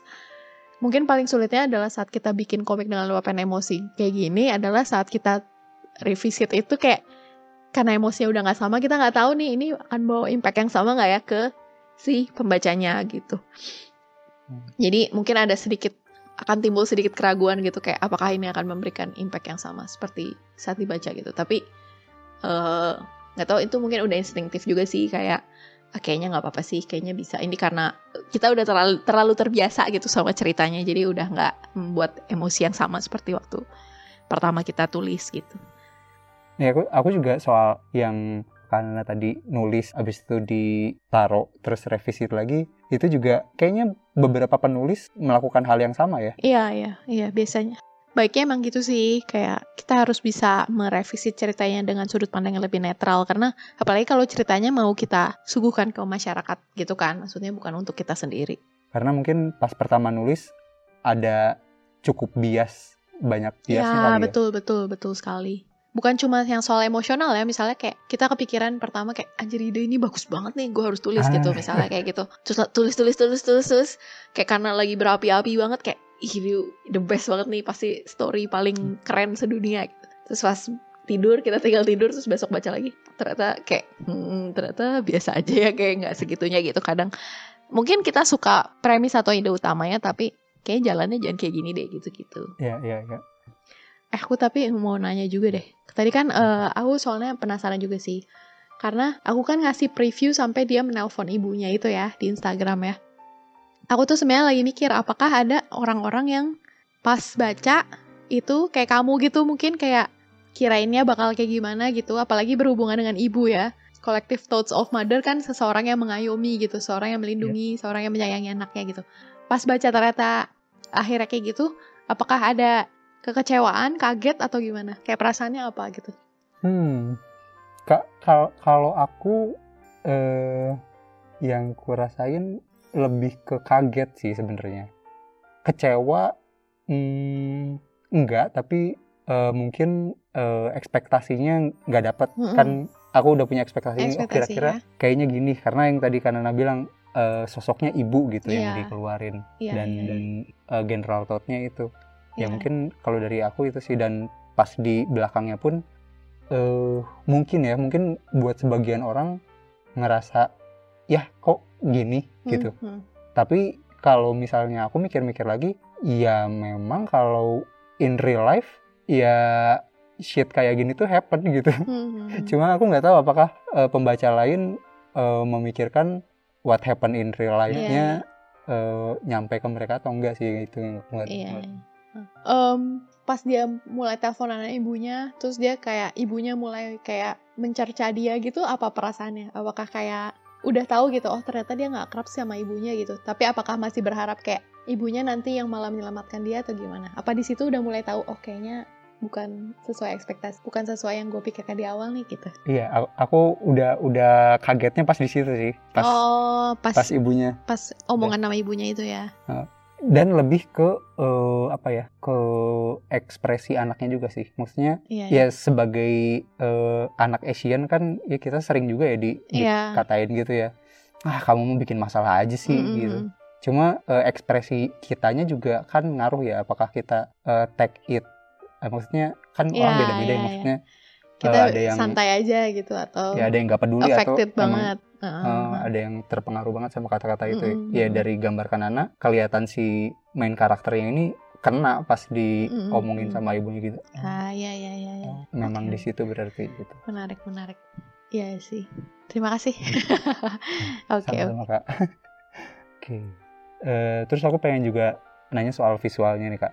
mungkin paling sulitnya adalah saat kita bikin komik dengan luapan emosi. Kayak gini adalah saat kita revisit itu kayak karena emosinya udah nggak sama kita nggak tahu nih ini akan bawa impact yang sama nggak ya ke si pembacanya gitu. Hmm. jadi mungkin ada sedikit akan timbul sedikit keraguan gitu kayak apakah ini akan memberikan impact yang sama seperti saat dibaca gitu. Tapi eh, nggak tahu itu mungkin udah instinktif juga sih kayak "Ah, kayaknya nggak apa-apa sih kayaknya bisa ini karena kita udah terlalu terlalu terbiasa gitu sama ceritanya jadi udah nggak membuat emosi yang sama seperti waktu pertama kita tulis gitu Ya aku, aku juga soal yang karena tadi nulis abis itu ditaruh terus revisit lagi itu juga kayaknya beberapa penulis melakukan hal yang sama ya. Iya, iya, iya, biasanya. Baiknya emang gitu sih, kayak kita harus bisa merevisi ceritanya dengan sudut pandang yang lebih netral, karena apalagi kalau ceritanya mau kita suguhkan ke masyarakat gitu kan, maksudnya bukan untuk kita sendiri. Karena mungkin pas pertama nulis ada cukup bias banyak biasnya ya, ya. betul, betul, betul sekali. Bukan cuma yang soal emosional ya, misalnya kayak kita kepikiran pertama kayak anjir ide ini bagus banget nih, gue harus tulis Ah. gitu, misalnya kayak gitu. Terus tulis, tulis, tulis, tulis, tulis, kayak karena lagi berapi-api banget kayak ih ini the best banget nih, pasti story paling keren sedunia. Gitu. Terus pas tidur kita tinggal tidur terus besok baca lagi ternyata kayak hmm, ternyata biasa aja ya kayak nggak segitunya gitu kadang mungkin kita suka premis atau ide utamanya tapi kayak jalannya jangan kayak gini deh gitu-gitu Iya, iya, iya. Eh, aku tapi mau nanya juga deh. Tadi kan eh, aku soalnya penasaran juga sih. Karena aku kan ngasih preview sampai dia menelpon ibunya itu ya di Instagram ya. Aku tuh sebenarnya lagi mikir apakah ada orang-orang yang pas baca itu kayak kamu gitu mungkin kayak kirainnya bakal kayak gimana gitu. Apalagi berhubungan dengan ibu ya. Collective thoughts of mother kan seseorang yang mengayomi gitu, seorang yang melindungi, seorang yang menyayangi anaknya gitu. Pas baca ternyata akhirnya kayak gitu, apakah ada kekecewaan, kaget atau gimana? Kayak perasaannya apa gitu? Hmm. Kak, kalau kalau aku eh yang kurasain lebih ke kaget sih sebenarnya. Kecewa hmm, enggak, tapi eh, mungkin eh, ekspektasinya nggak dapet. Mm-mm. Kan aku udah punya ekspektasi, oh, Ekspektasi, kira-kira ya. kayaknya gini karena yang tadi Kanana bilang eh, sosoknya ibu gitu yang Iya. dikeluarin Iya, dan iya, iya. dan eh, general thought-nya itu ya Iya. mungkin kalau dari aku itu sih dan pas di belakangnya pun eh mungkin ya mungkin buat sebagian orang ngerasa ya kok gini Hmm, gitu hmm, tapi kalau misalnya aku mikir-mikir lagi ya memang kalau in real life ya shit kayak gini tuh happen gitu hmm, hmm, hmm. cuma aku nggak tahu apakah eh, pembaca lain eh, memikirkan what happen in real life-nya eh, nyampe ke mereka atau enggak sih itu yang aku nggak- Iya. iya. Em, pas dia mulai teleponan sama ibunya, terus dia kayak ibunya mulai kayak mencerca dia gitu, apa perasaannya? Apakah kayak udah tahu gitu, oh ternyata dia nggak kerap sama ibunya gitu. Tapi apakah masih berharap kayak ibunya nanti yang malah menyelamatkan dia atau gimana? Apa di situ udah mulai tahu, oh kayaknya bukan sesuai ekspektasi, bukan sesuai yang gue pikirkan di awal nih gitu. Iya, aku, aku udah udah kagetnya pas di situ sih, pas oh pas pas ibunya pas omongan nama ibunya itu ya. Dan lebih ke eh, apa ya, ke ekspresi anaknya juga sih. Maksudnya Iya. ya sebagai eh, anak Asian kan ya kita sering juga ya di Iya. dikatain gitu ya. Ah, kamu mau bikin masalah aja sih Mm-mm. gitu. Cuma eh, ekspresi kitanya juga kan ngaruh ya apakah kita eh, take it eh, maksudnya kan Iya, orang beda-beda iya, ya iya. maksudnya Kita eh, ada yang santai aja gitu atau ya ada yang nggak peduli atau emang Heeh. Eh, ada yang terpengaruh banget sama kata-kata itu ya. Mm-mm. ya dari gambar kanana kelihatan si main karakternya ini kena pas diomongin Mm-mm. sama ibunya gitu Ah, iya, iya, iya, iya. memang Oke. di situ berarti gitu Menarik, menarik. Iya sih. Terima kasih. Oke, kak oke Eh, terus aku pengen juga nanya soal visualnya nih kak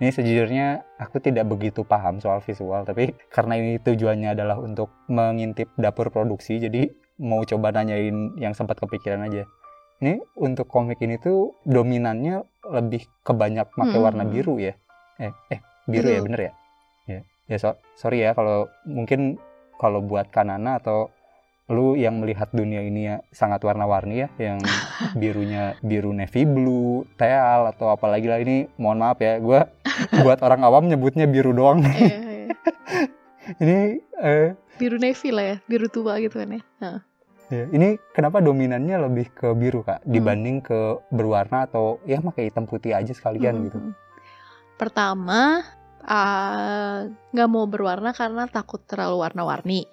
ini sejujurnya aku tidak begitu paham soal visual tapi karena ini tujuannya adalah untuk mengintip dapur produksi jadi mau coba nanyain yang sempat kepikiran aja ini untuk komik ini tuh dominannya lebih kebanyak pakai Hmm. warna biru ya eh eh biru ya Betul. bener ya ya ya so- sorry ya kalau mungkin kalau buat kanana atau lu yang melihat dunia ini ya sangat warna-warni ya yang birunya biru navy blue teal atau apalagi lah ini mohon maaf ya gua buat orang awam nyebutnya biru doang iya. Ini eh, Biru navy lah ya, biru tua gitu kan ya. Ya, ini kenapa dominannya lebih ke biru kak Hmm. dibanding ke berwarna atau ya pakai hitam putih aja sekalian Mhm. gitu Pertama, ah, nggak mau berwarna karena takut terlalu warna-warni.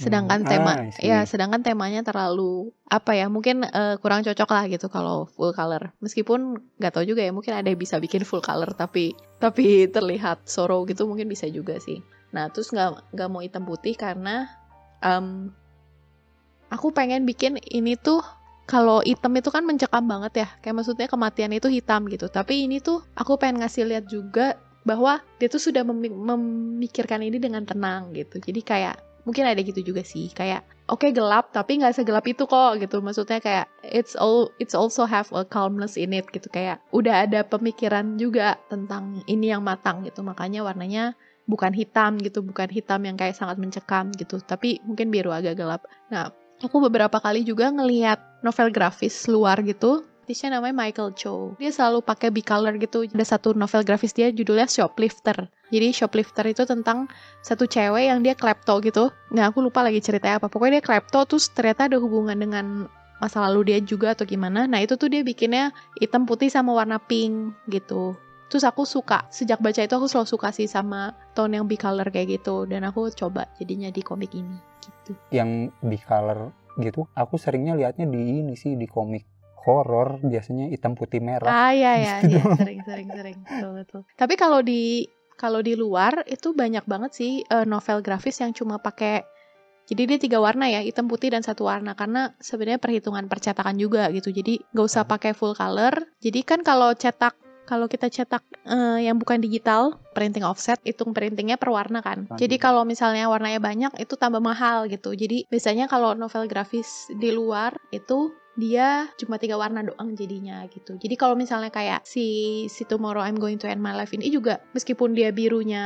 Sedangkan Hmm, tema, ah, ya sedangkan temanya terlalu apa ya? Mungkin eh, kurang cocok lah gitu kalau full color. Meskipun nggak tahu juga ya, mungkin ada yang bisa bikin full color tapi tapi terlihat sorrow gitu mungkin bisa juga sih. Nah terus nggak nggak mau hitam putih karena em, aku pengen bikin ini tuh kalau hitam itu kan mencekam banget ya. Kayak maksudnya kematian itu hitam gitu. Tapi ini tuh aku pengen ngasih lihat juga bahwa dia tuh sudah memi- memikirkan ini dengan tenang gitu. Jadi kayak mungkin ada gitu juga sih. Kayak oke gelap tapi nggak segelap itu kok gitu. Maksudnya kayak it's all it's also have a calmness in it gitu. Kayak udah ada pemikiran juga tentang ini yang matang gitu. Makanya warnanya bukan hitam gitu, bukan hitam yang kayak sangat mencekam gitu. Tapi mungkin biru agak gelap. Nah, aku beberapa kali juga ngelihat novel grafis luar gitu artisnya namanya Michael Cho. Dia selalu pakai bicolor gitu. Ada satu novel grafis dia judulnya Shoplifter. Jadi Shoplifter itu tentang satu cewek yang dia klepto gitu. Nah, aku lupa lagi ceritanya apa. Pokoknya dia klepto terus ternyata ada hubungan dengan masa lalu dia juga atau gimana. Nah, itu tuh dia bikinnya hitam putih sama warna pink gitu. Terus aku suka, sejak baca itu aku selalu suka sih sama tone yang bicolor kayak gitu. Dan aku coba jadinya di komik ini. gitu. Yang di color gitu aku seringnya liatnya di ini sih di komik horor biasanya hitam putih merah. Ah ya ya Gitu iya. sering sering sering. Betul betul. Tapi kalau di kalau di luar itu banyak banget sih eh, novel grafis yang cuma pakai jadi dia tiga warna ya hitam putih dan satu warna. Karena sebenarnya perhitungan percetakan juga gitu. Jadi nggak usah Hmm. pakai full color. Jadi kan kalau cetak kalau kita cetak eh, yang bukan digital printing offset hitung printingnya per warna kan. Jadi kalau misalnya warnanya banyak itu tambah mahal gitu. Jadi biasanya kalau novel grafis di luar itu dia cuma tiga warna doang jadinya gitu. Jadi kalau misalnya kayak si si Tomorrow I'm Going to End My Life ini juga meskipun dia birunya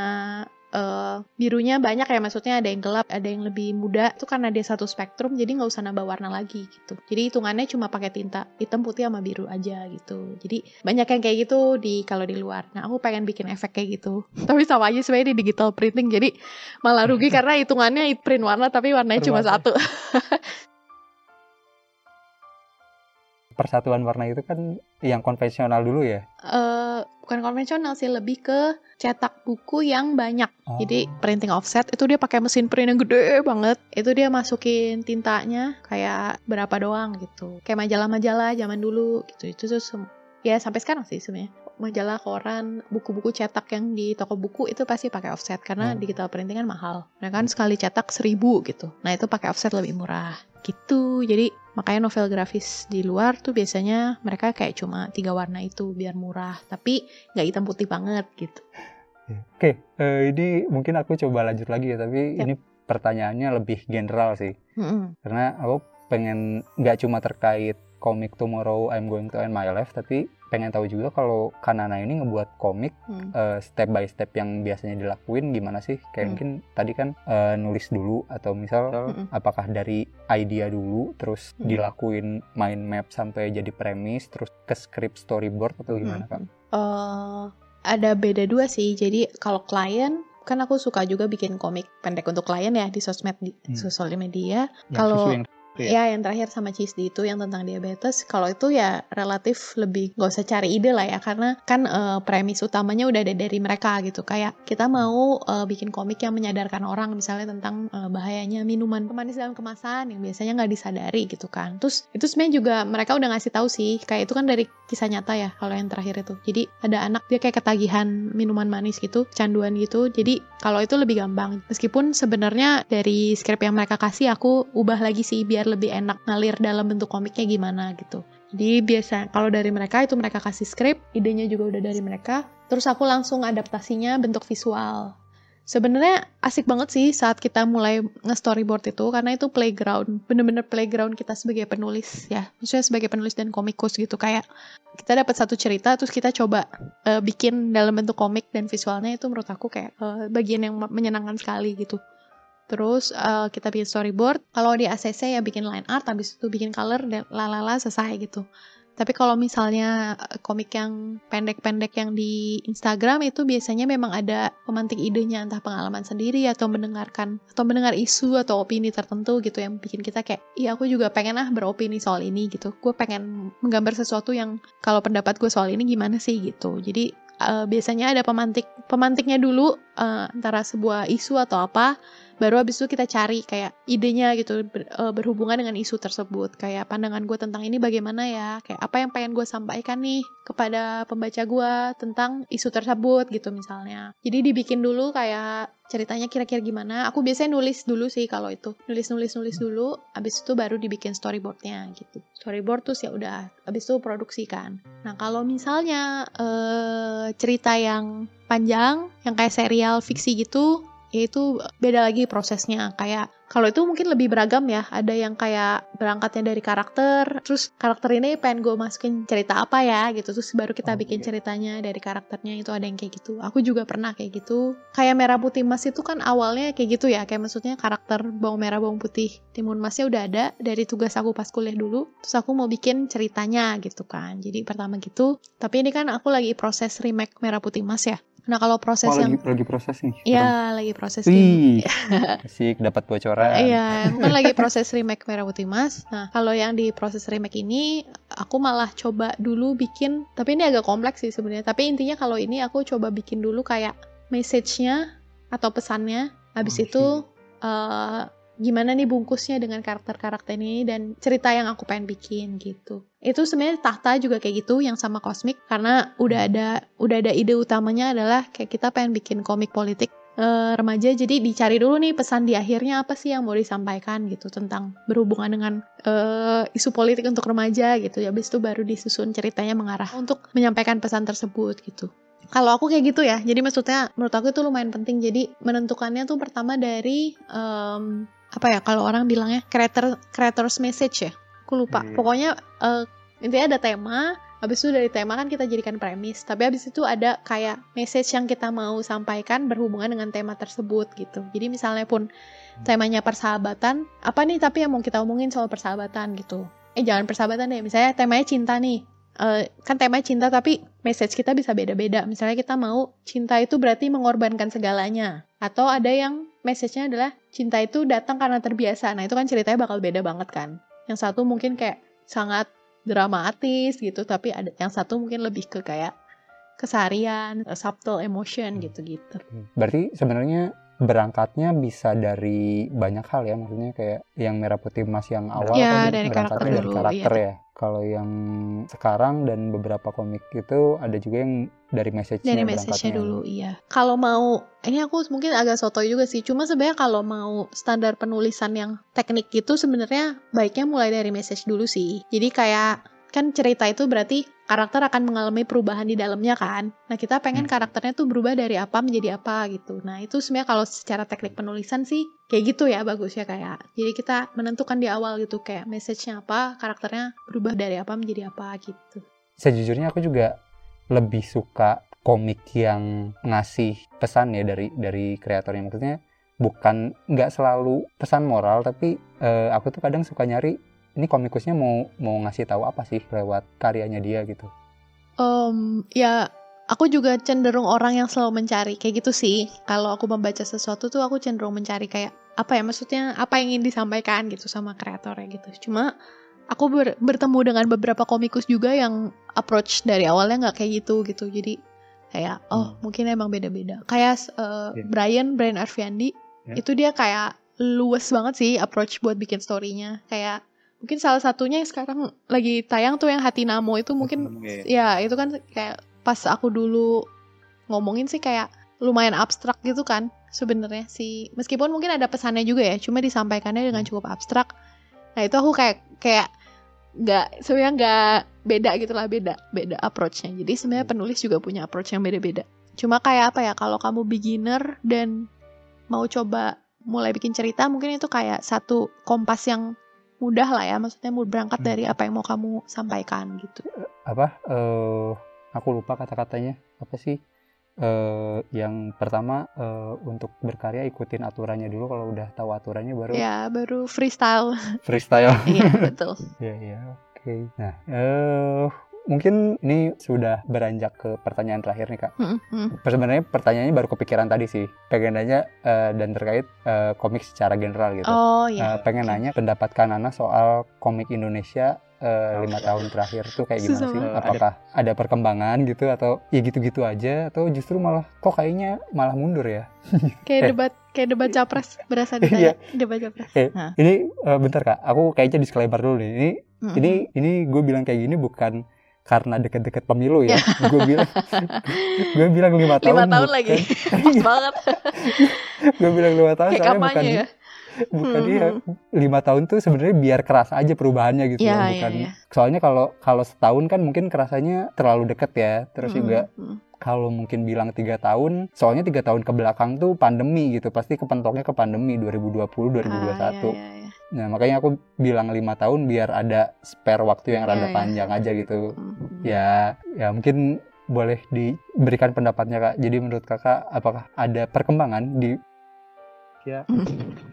eh birunya banyak ya maksudnya ada yang gelap ada yang lebih muda itu karena dia satu spektrum jadi nggak usah nambah warna lagi gitu. Jadi hitungannya cuma pakai tinta hitam putih sama biru aja gitu. Jadi banyak yang kayak gitu di kalau di luar. Nah aku pengen bikin efek kayak gitu. Tapi sama aja sebenarnya di digital printing jadi malah rugi karena hitungannya print warna tapi warnanya cuma Berwarna. satu persatuan warna itu kan yang konvensional dulu ya eh bukan konvensional sih lebih ke cetak buku yang banyak. Oh. Jadi printing offset itu dia pakai mesin print yang gede banget. Itu dia masukin tintanya kayak berapa doang gitu. Kayak majalah-majalah zaman dulu gitu. Itu tuh ya sampai sekarang sih sebenarnya. Majalah, koran, buku-buku cetak yang di toko buku itu pasti pakai offset karena Hmm. digital printing kan mahal. Nah kan sekali cetak seribu gitu. Nah itu pakai offset lebih murah gitu. Jadi makanya novel grafis di luar tuh biasanya mereka kayak cuma tiga warna itu biar murah. Tapi nggak hitam putih banget gitu. oke eh, ini mungkin aku coba lanjut lagi ya tapi Yap. ini pertanyaannya lebih general sih Mm-mm. karena aku pengen nggak cuma terkait komik Tomorrow I'm Going to End My Life tapi pengen tahu juga kalau Kanana ini ngebuat komik Hmm. eh, step by step yang biasanya dilakuin gimana sih kayak Hmm. mungkin tadi kan eh, nulis dulu atau misal Mm-mm. apakah dari idea dulu terus Hmm. dilakuin mind map sampai jadi premis terus ke script storyboard atau gimana kak? Eh, ada beda dua sih. Jadi kalau klien kan aku suka juga bikin komik pendek untuk klien ya di sosmed di Hmm. sosial media. Yang Kalau- yang Iya. Ya yang terakhir sama Cisdi itu yang tentang diabetes. Kalau itu ya relatif lebih gak usah cari ide lah ya karena kan eh, premis utamanya udah ada dari mereka gitu. Kayak kita mau eh, bikin komik yang menyadarkan orang misalnya tentang eh, bahayanya minuman pemanis dalam kemasan yang biasanya nggak disadari gitu kan. Terus itu sebenarnya juga mereka udah ngasih tahu sih kayak itu kan dari kisah nyata ya kalau yang terakhir itu. Jadi ada anak dia kayak ketagihan minuman manis gitu, canduan gitu. Jadi kalau itu lebih gampang. Meskipun sebenarnya dari skrip yang mereka kasih aku ubah lagi sih biar lebih enak ngalir dalam bentuk komiknya gimana gitu. Jadi biasa kalau dari mereka itu mereka kasih skrip, idenya juga udah dari mereka. Terus aku langsung adaptasinya bentuk visual. Sebenarnya asik banget sih saat kita mulai nge-storyboard itu karena itu playground, bener-bener playground kita sebagai penulis ya. Maksudnya sebagai penulis dan komikus gitu kayak kita dapat satu cerita terus kita coba eh, bikin dalam bentuk komik dan visualnya itu menurut aku kayak eh, bagian yang menyenangkan sekali gitu. Terus eh, kita bikin storyboard. Kalau di ACC ya bikin line art, habis itu bikin color dan lalala selesai gitu. Tapi kalau misalnya eh, komik yang pendek-pendek yang di Instagram itu biasanya memang ada pemantik idenya entah pengalaman sendiri atau mendengarkan atau mendengar isu atau opini tertentu gitu yang bikin kita kayak, iya aku juga pengen ah beropini soal ini gitu. Gue pengen menggambar sesuatu yang kalau pendapat gue soal ini gimana sih gitu. Jadi eh, biasanya ada pemantik pemantiknya dulu eh, antara sebuah isu atau apa baru habis itu kita cari kayak idenya gitu ber- eh, berhubungan dengan isu tersebut. Kayak pandangan gue tentang ini bagaimana ya? Kayak apa yang pengen gue sampaikan nih kepada pembaca gue tentang isu tersebut gitu misalnya. Jadi dibikin dulu kayak ceritanya kira-kira gimana. Aku biasanya nulis dulu sih kalau itu. Nulis nulis nulis dulu. Habis itu baru dibikin storyboardnya gitu. Storyboard terus ya udah habis itu produksi kan. Nah kalau misalnya eh, cerita yang panjang yang kayak serial fiksi gitu ya itu beda lagi prosesnya. Kayak kalau itu mungkin lebih beragam ya. Ada yang kayak berangkatnya dari karakter terus karakter ini pengen gue masukin cerita apa ya gitu. Terus baru kita Oh, bikin iya. ceritanya dari karakternya itu ada yang kayak gitu. Aku juga pernah kayak gitu. Kayak merah putih emas itu kan awalnya kayak gitu ya. Kayak maksudnya karakter bawang merah bawang putih timun emasnya udah ada dari tugas aku pas kuliah dulu. Terus aku mau bikin ceritanya gitu kan. Jadi pertama gitu. Tapi ini kan aku lagi proses remake merah putih emas ya nah kalau proses Oh, yang lagi, lagi proses nih. Iya, lagi proses Wih, remake. asik dapat bocoran. Iya, kan lagi proses remake Merah Putih Mas. Nah, kalau yang di proses remake ini, aku malah coba dulu bikin, tapi ini agak kompleks sih sebenarnya. Tapi intinya kalau ini aku coba bikin dulu kayak message-nya atau pesannya. Habis Oh, itu eh, gimana nih bungkusnya dengan karakter-karakter ini dan cerita yang aku pengen bikin gitu. Itu sebenarnya tahta juga kayak gitu yang sama kosmik karena udah ada udah ada ide utamanya adalah kayak kita pengen bikin komik politik eh, remaja. Jadi dicari dulu nih pesan di akhirnya apa sih yang mau disampaikan gitu tentang berhubungan dengan eh, isu politik untuk remaja gitu. Ya habis itu baru disusun ceritanya mengarah untuk menyampaikan pesan tersebut gitu. Kalau aku kayak gitu ya. Jadi maksudnya menurut aku itu lumayan penting. Jadi menentukannya tuh pertama dari em, apa ya kalau orang bilangnya creator creators message ya? Aku lupa. Iya. pokoknya eh, intinya ada tema habis itu dari tema kan kita jadikan premis tapi habis itu ada kayak message yang kita mau sampaikan berhubungan dengan tema tersebut gitu. Jadi misalnya pun temanya persahabatan apa nih tapi yang mau kita omongin soal persahabatan gitu? Eh jangan persahabatan deh misalnya temanya cinta nih Eh, kan temanya cinta tapi message kita bisa beda-beda. Misalnya kita mau cinta itu berarti mengorbankan segalanya. Atau ada yang message-nya adalah cinta itu datang karena terbiasa. Nah itu kan ceritanya bakal beda banget kan. Yang satu mungkin kayak sangat dramatis gitu tapi ada yang satu mungkin lebih ke kayak keseharian eh, subtle emotion gitu-gitu. Berarti sebenarnya berangkatnya bisa dari banyak hal ya, maksudnya kayak yang merah putih emas yang awal Ya, kan dari berangkatnya karakter dari dulu, karakter ya. Kalau yang sekarang dan beberapa komik itu ada juga yang dari message-nya dari message-nya berangkatnya. dulu iya. Kalau mau ini aku mungkin agak sotoy juga sih. Cuma sebenarnya kalau mau standar penulisan yang teknik gitu sebenarnya baiknya mulai dari message dulu sih. Jadi kayak kan cerita itu berarti karakter akan mengalami perubahan di dalamnya kan nah kita pengen Hmm. karakternya tuh berubah dari apa menjadi apa gitu nah itu sebenarnya kalau secara teknik penulisan sih kayak gitu ya bagus ya kayak jadi kita menentukan di awal gitu kayak message-nya apa karakternya berubah dari apa menjadi apa gitu Sejujurnya aku juga lebih suka komik yang ngasih pesan ya dari dari kreatornya. Maksudnya bukan nggak selalu pesan moral, tapi eh, aku tuh kadang suka nyari ini komikusnya mau mau ngasih tahu apa sih lewat karyanya dia gitu. Em, ya aku juga cenderung orang yang selalu mencari kayak gitu sih. Kalau aku membaca sesuatu tuh aku cenderung mencari kayak apa ya maksudnya apa yang ingin disampaikan gitu sama kreatornya gitu. Cuma aku ber- bertemu dengan beberapa komikus juga yang approach dari awalnya nggak kayak gitu gitu. Jadi kayak oh Hmm. mungkin emang beda-beda. Kayak eh, Iya. Brian Brian Arfiandi Ya. itu dia kayak luas banget sih approach buat bikin story-nya. Kayak mungkin salah satunya yang sekarang lagi tayang tuh yang Hati Namo itu mungkin ya itu kan kayak pas aku dulu ngomongin sih kayak lumayan abstrak gitu kan sebenarnya sih. Meskipun mungkin ada pesannya juga ya cuma disampaikannya dengan cukup abstrak. Nah itu aku kayak kayak nggak sebenarnya nggak beda gitu lah beda beda approachnya. Jadi sebenarnya penulis juga punya approach yang beda-beda. Cuma kayak apa ya kalau kamu beginner dan mau coba mulai bikin cerita mungkin itu kayak satu kompas yang mudah lah ya maksudnya mau berangkat Hmm. dari apa yang mau kamu sampaikan gitu Apa? eh aku lupa kata-katanya apa sih? eh yang pertama eh, untuk berkarya ikutin aturannya dulu kalau udah tahu aturannya baru ya baru freestyle freestyle. iya betul Iya, iya, oke. Nah, eh mungkin ini sudah beranjak ke pertanyaan terakhir nih, Kak. Mm, mm. Sebenarnya pertanyaannya baru kepikiran tadi sih. Pengen nanya eh, dan terkait eh, komik secara general gitu. oh Eh, iya pengen nanya pendapat Kak Nana soal komik Indonesia eh, lima tahun terakhir tuh kayak gimana Susah sih? Apakah ada perkembangan gitu atau ya gitu-gitu aja atau justru malah kok kayaknya malah mundur ya? kayak debat kayak debat capres berasa ditanya debat capres Eh, Nah. ini eh, bentar Kak, aku kayaknya disclaimer dulu nih. Ini Mm, ini ini gue bilang kayak gini bukan karena deket-deket pemilu ya. gue bilang gue bilang lima tahun. lima tahun bukan- lagi pas banget gue bilang lima tahun kayak soalnya bukan ya bukan Hmm, iya hmm. lima tahun tuh sebenarnya biar kerasa aja perubahannya gitu Iya, loh, iya, bukan iya. soalnya kalau kalau setahun kan mungkin kerasanya terlalu deket ya terus Mm, juga mm. kalau mungkin bilang tiga tahun soalnya tiga tahun ke belakang tuh pandemi gitu pasti kepentoknya ke pandemi 2020 2021 Ah, iya, iya, iya. Nah makanya aku bilang lima tahun biar ada spare waktu yang Iya, rada iya. panjang aja gitu Mm, mm. ya ya mungkin boleh diberikan pendapatnya kak jadi menurut kakak apakah ada perkembangan di ya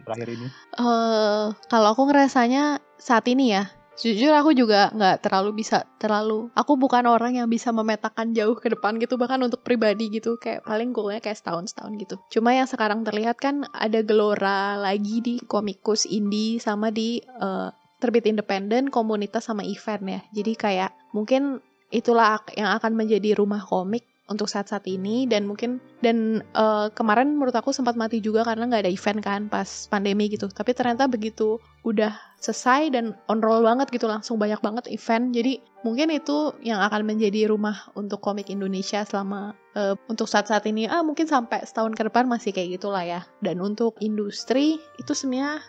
terakhir ini Eh, kalau aku ngerasanya saat ini ya jujur aku juga nggak terlalu bisa terlalu aku bukan orang yang bisa memetakan jauh ke depan gitu bahkan untuk pribadi gitu kayak paling goalnya kayak setahun setahun gitu. Cuma yang sekarang terlihat kan ada gelora lagi di komikus indie sama di eh, terbit independen komunitas sama event ya. Jadi kayak mungkin itulah yang akan menjadi rumah komik untuk saat-saat ini dan mungkin dan eh, kemarin menurut aku sempat mati juga karena nggak ada event kan pas pandemi gitu. Tapi ternyata begitu udah selesai dan on roll banget gitu langsung banyak banget event. Jadi mungkin itu yang akan menjadi rumah untuk komik Indonesia selama eh, untuk saat-saat ini. Ah mungkin sampai setahun ke depan masih kayak gitulah ya. Dan untuk industri itu sebenarnya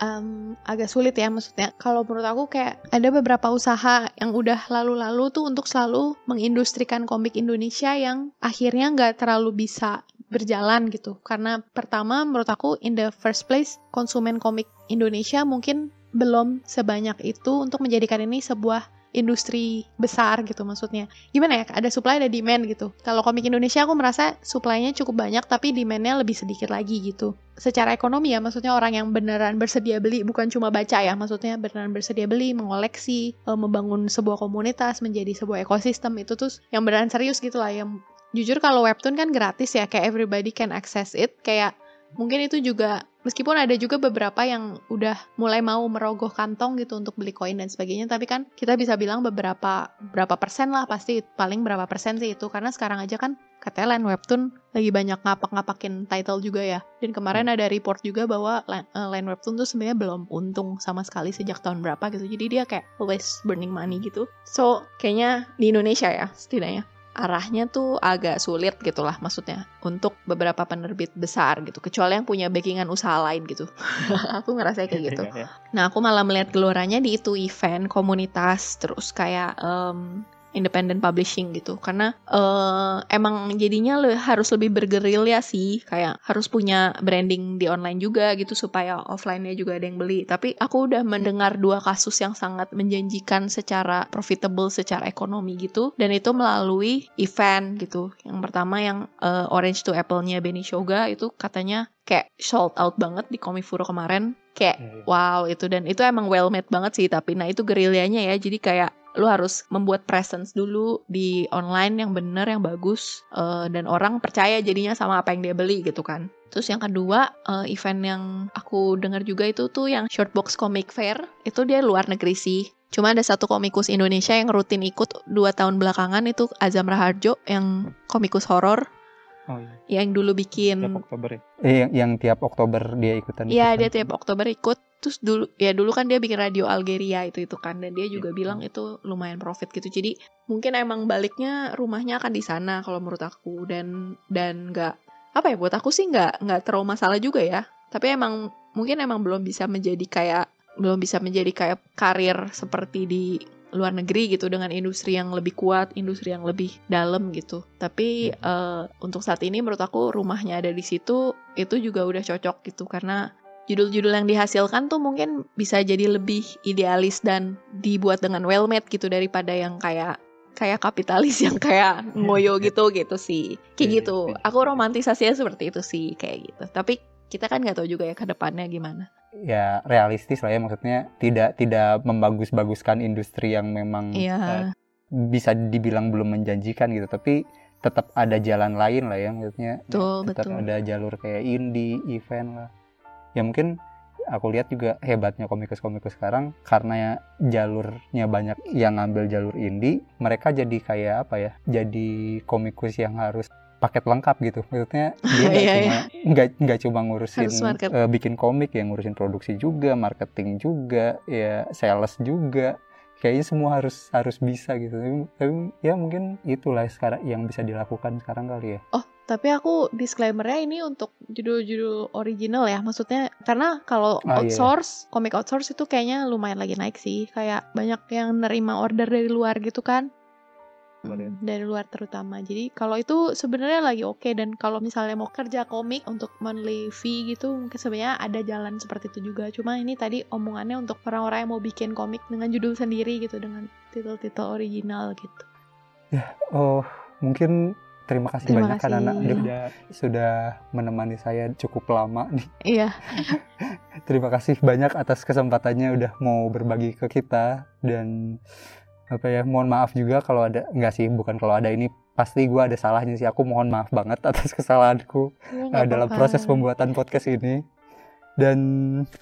em, agak sulit ya maksudnya. Kalau menurut aku kayak ada beberapa usaha yang udah lalu-lalu tuh untuk selalu mengindustrikan komik Indonesia yang akhirnya nggak terlalu bisa berjalan gitu. Karena pertama menurut aku in the first place konsumen komik Indonesia mungkin belum sebanyak itu untuk menjadikan ini sebuah industri besar gitu maksudnya. Gimana ya ada supply ada demand gitu. Kalau komik Indonesia aku merasa supply-nya cukup banyak tapi demand-nya lebih sedikit lagi gitu. Secara ekonomi ya maksudnya orang yang beneran bersedia beli bukan cuma baca ya maksudnya beneran bersedia beli mengoleksi eh, membangun sebuah komunitas menjadi sebuah ekosistem itu tuh yang beneran serius gitu lah. Yang jujur kalau webtoon kan gratis ya kayak everybody can access it. Kayak mungkin itu juga meskipun ada juga beberapa yang udah mulai mau merogoh kantong gitu untuk beli koin dan sebagainya tapi kan kita bisa bilang beberapa berapa persen lah pasti paling berapa persen sih itu. Karena sekarang aja kan katanya Line Webtoon lagi banyak ngapak-ngapakin title juga ya. Dan kemarin ada report juga bahwa Line, eh, Line Webtoon tuh sebenarnya belum untung sama sekali sejak tahun berapa gitu. Jadi dia kayak always burning money gitu. So kayaknya di Indonesia ya setidaknya arahnya tuh agak sulit gitu lah maksudnya untuk beberapa penerbit besar gitu kecuali yang punya backingan usaha lain gitu aku ngerasa kayak gitu Iya, iya. nah aku malah melihat gelorannya di itu event komunitas terus kayak em, independent publishing gitu. Karena eh, emang jadinya le- harus lebih bergerilya sih. Kayak harus punya branding di online juga gitu supaya offline-nya juga ada yang beli. Tapi aku udah mendengar dua kasus yang sangat menjanjikan secara profitable secara ekonomi gitu. Dan itu melalui event gitu. Yang pertama yang eh, Orange to Apple-nya Benny Shoga itu katanya kayak sold out banget di Komifuro kemarin. Kayak iya. wow itu. Dan itu emang well made banget sih. Tapi nah itu gerilyanya ya. Jadi kayak lu harus membuat presence dulu di online yang bener yang bagus eh, dan orang percaya jadinya sama apa yang dia beli gitu kan. Terus yang kedua eh, event yang aku dengar juga itu tuh yang Shortbox Comic Fair itu dia luar negeri sih. Cuma ada satu komikus Indonesia yang rutin ikut dua tahun belakangan itu Azam Raharjo yang komikus horor Oh iya. yang dulu bikin Tiap Oktober ya. Eh, yang, yang tiap Oktober dia ikutan. Iya dia tiap Oktober ikut terus dulu ya dulu kan dia bikin radio Algeria itu itu kan dan dia juga Iya. bilang itu lumayan profit gitu jadi mungkin emang baliknya rumahnya akan di sana kalau menurut aku dan dan nggak apa ya buat aku sih nggak nggak terlalu masalah juga ya tapi emang mungkin emang belum bisa menjadi kayak belum bisa menjadi kayak karir seperti di luar negeri gitu dengan industri yang lebih kuat, industri yang lebih dalam gitu. Tapi eh, untuk saat ini menurut aku rumahnya ada di situ itu juga udah cocok gitu. Karena judul-judul yang dihasilkan tuh mungkin bisa jadi lebih idealis dan dibuat dengan well made gitu daripada yang kayak kayak kapitalis yang kayak ngoyo gitu gitu sih. Kayak Iya, gitu. iya. aku romantisasinya seperti itu sih kayak gitu. Tapi kita kan nggak tahu juga ya ke depannya gimana Ya realistis lah ya maksudnya tidak tidak membagus-baguskan industri yang memang iya. bisa dibilang belum menjanjikan gitu. Tapi tetap ada jalan lain lah ya maksudnya Betul, tetap betul. ada jalur kayak indie event lah. Ya mungkin aku lihat juga hebatnya komikus-komikus sekarang karena ya jalurnya banyak yang ngambil jalur indie mereka jadi kayak apa ya jadi komikus yang harus paket lengkap gitu maksudnya dia nggak Iya, cuma nggak nggak cuma ngurusin eh, bikin komik ya ngurusin produksi juga marketing juga ya sales juga kayaknya semua harus harus bisa gitu tapi, tapi ya mungkin itulah sekarang yang bisa dilakukan sekarang kali ya Oh, tapi aku disclaimernya ini untuk judul-judul original ya. Maksudnya karena kalau Ah, iya. outsource, komik outsource itu kayaknya lumayan lagi naik sih. Kayak banyak yang nerima order dari luar gitu kan. Ya. Hmm, dari luar terutama. Jadi kalau itu sebenarnya lagi oke dan kalau misalnya mau kerja komik untuk monthly fee gitu mungkin sebenarnya ada jalan seperti itu juga. Cuma ini tadi omongannya untuk orang-orang yang mau bikin komik dengan judul sendiri gitu dengan titel-titel original gitu. oh mungkin terima kasih Terima banyak kan kasih. anak Ini Aduh, udah sudah menemani saya cukup lama nih Iya, terima kasih banyak atas kesempatannya udah mau berbagi ke kita dan apa ya mohon maaf juga kalau ada enggak sih bukan kalau ada ini pasti gue ada salahnya sih. Aku mohon maaf banget atas kesalahanku uh, nggak dalam proses pembuatan podcast ini. Dan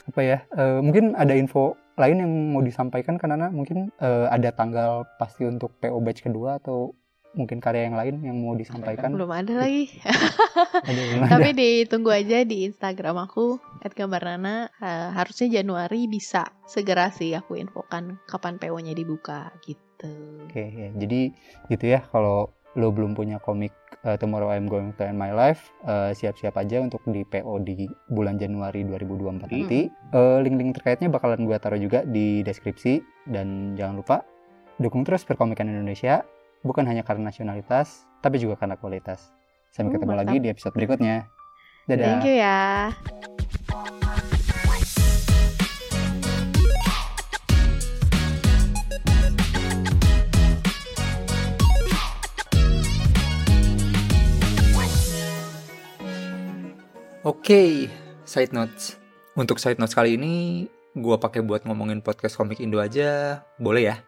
apa ya uh, mungkin ada info lain yang mau disampaikan kan Nana? Mungkin uh, ada tanggal pasti untuk PO batch kedua atau mungkin karya yang lain yang mau disampaikan Belum ada lagi. Aduh, belum ada. Tapi ditunggu aja di Instagram aku @gambarnana. Eh, harusnya Januari bisa segera sih aku infokan kapan PO-nya dibuka gitu. Oke, ya. jadi gitu ya kalau lo belum punya komik uh, Tomorrow I'm Going to End My Life, uh, siap-siap aja untuk di PO di bulan Januari 2024 nanti. Uh, link-link terkaitnya bakalan gue taruh juga di deskripsi dan jangan lupa dukung terus perkomikan Indonesia bukan hanya karena nasionalitas tapi juga karena kualitas. Sampai Uh, ketemu lagi di episode berikutnya. Dadah. Thank you ya. Oke, side notes. Untuk side notes kali ini, gua pakai buat ngomongin podcast komik Indo aja, boleh ya?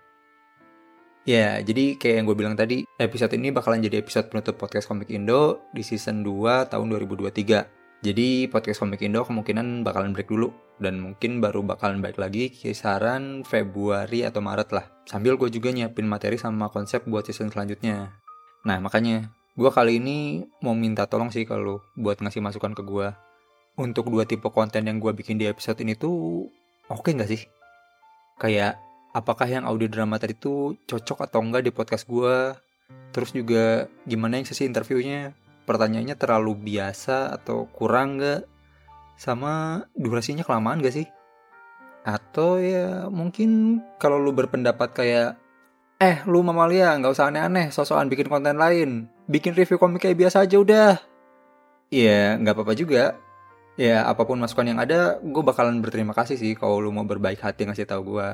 Ya, jadi kayak yang gue bilang tadi, episode ini bakalan jadi episode penutup podcast komik Indo di season 2 tahun 2023. Jadi podcast komik Indo kemungkinan bakalan break dulu, dan mungkin baru bakalan balik lagi kisaran Februari atau Maret lah. Sambil gue juga nyiapin materi sama konsep buat season selanjutnya. Nah, makanya Gua kali ini mau minta tolong sih kalau buat ngasih masukan ke gua. Untuk dua tipe konten yang gua bikin di episode ini tuh oke nggak sih? Kayak apakah yang audio drama tadi tuh cocok atau enggak di podcast gua? Terus juga gimana yang sesi interviewnya? Pertanyaannya terlalu biasa atau kurang nggak? Sama durasinya kelamaan gak sih? Atau ya mungkin kalau lu berpendapat kayak Eh, lu Mamalia, nggak usah aneh-aneh, sosokan bikin konten lain. Bikin review komik kayak biasa aja udah. Iya, nggak apa-apa juga. Ya, apa pun masukan yang ada, gue bakalan berterima kasih sih kalau lu mau berbaik hati ngasih tahu gue.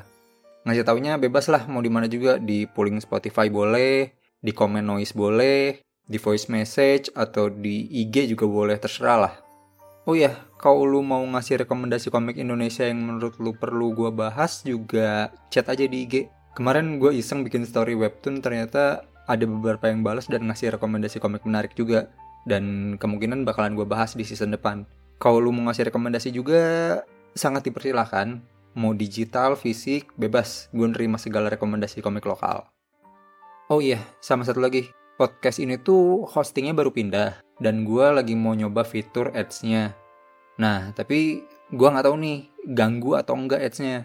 Ngasih taunya bebas lah, mau di mana juga. Di polling Spotify boleh, di komen noise boleh, di voice message, atau di IG juga boleh, terserah lah. Oh iya, kalau lu mau ngasih rekomendasi komik Indonesia yang menurut lu perlu gue bahas juga chat aja di IG. Kemarin gue iseng bikin story webtoon ternyata ada beberapa yang balas dan ngasih rekomendasi komik menarik juga. Dan kemungkinan bakalan gue bahas di season depan. Kalau lu mau ngasih rekomendasi juga sangat dipersilahkan. Mau digital, fisik, bebas. Gue nerima segala rekomendasi komik lokal. Oh iya, sama satu lagi. Podcast ini tuh hostingnya baru pindah. Dan gue lagi mau nyoba fitur ads-nya. Nah, tapi gue nggak tahu nih, ganggu atau enggak ads-nya.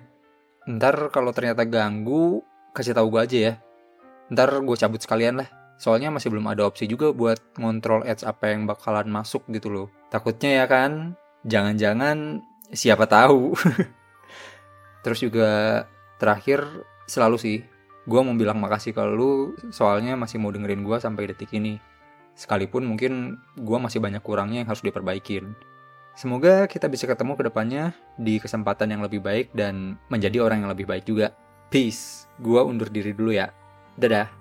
Ntar kalau ternyata ganggu, kasih tahu gue aja ya. Ntar gue cabut sekalian lah. Soalnya masih belum ada opsi juga buat ngontrol ads apa yang bakalan masuk gitu loh. Takutnya ya kan, jangan-jangan siapa tahu. Terus juga terakhir selalu sih, gue mau bilang makasih ke lu soalnya masih mau dengerin gue sampai detik ini. Sekalipun mungkin gue masih banyak kurangnya yang harus diperbaikin. Semoga kita bisa ketemu ke depannya di kesempatan yang lebih baik dan menjadi orang yang lebih baik juga. Peace. Gua undur diri dulu ya. Dadah.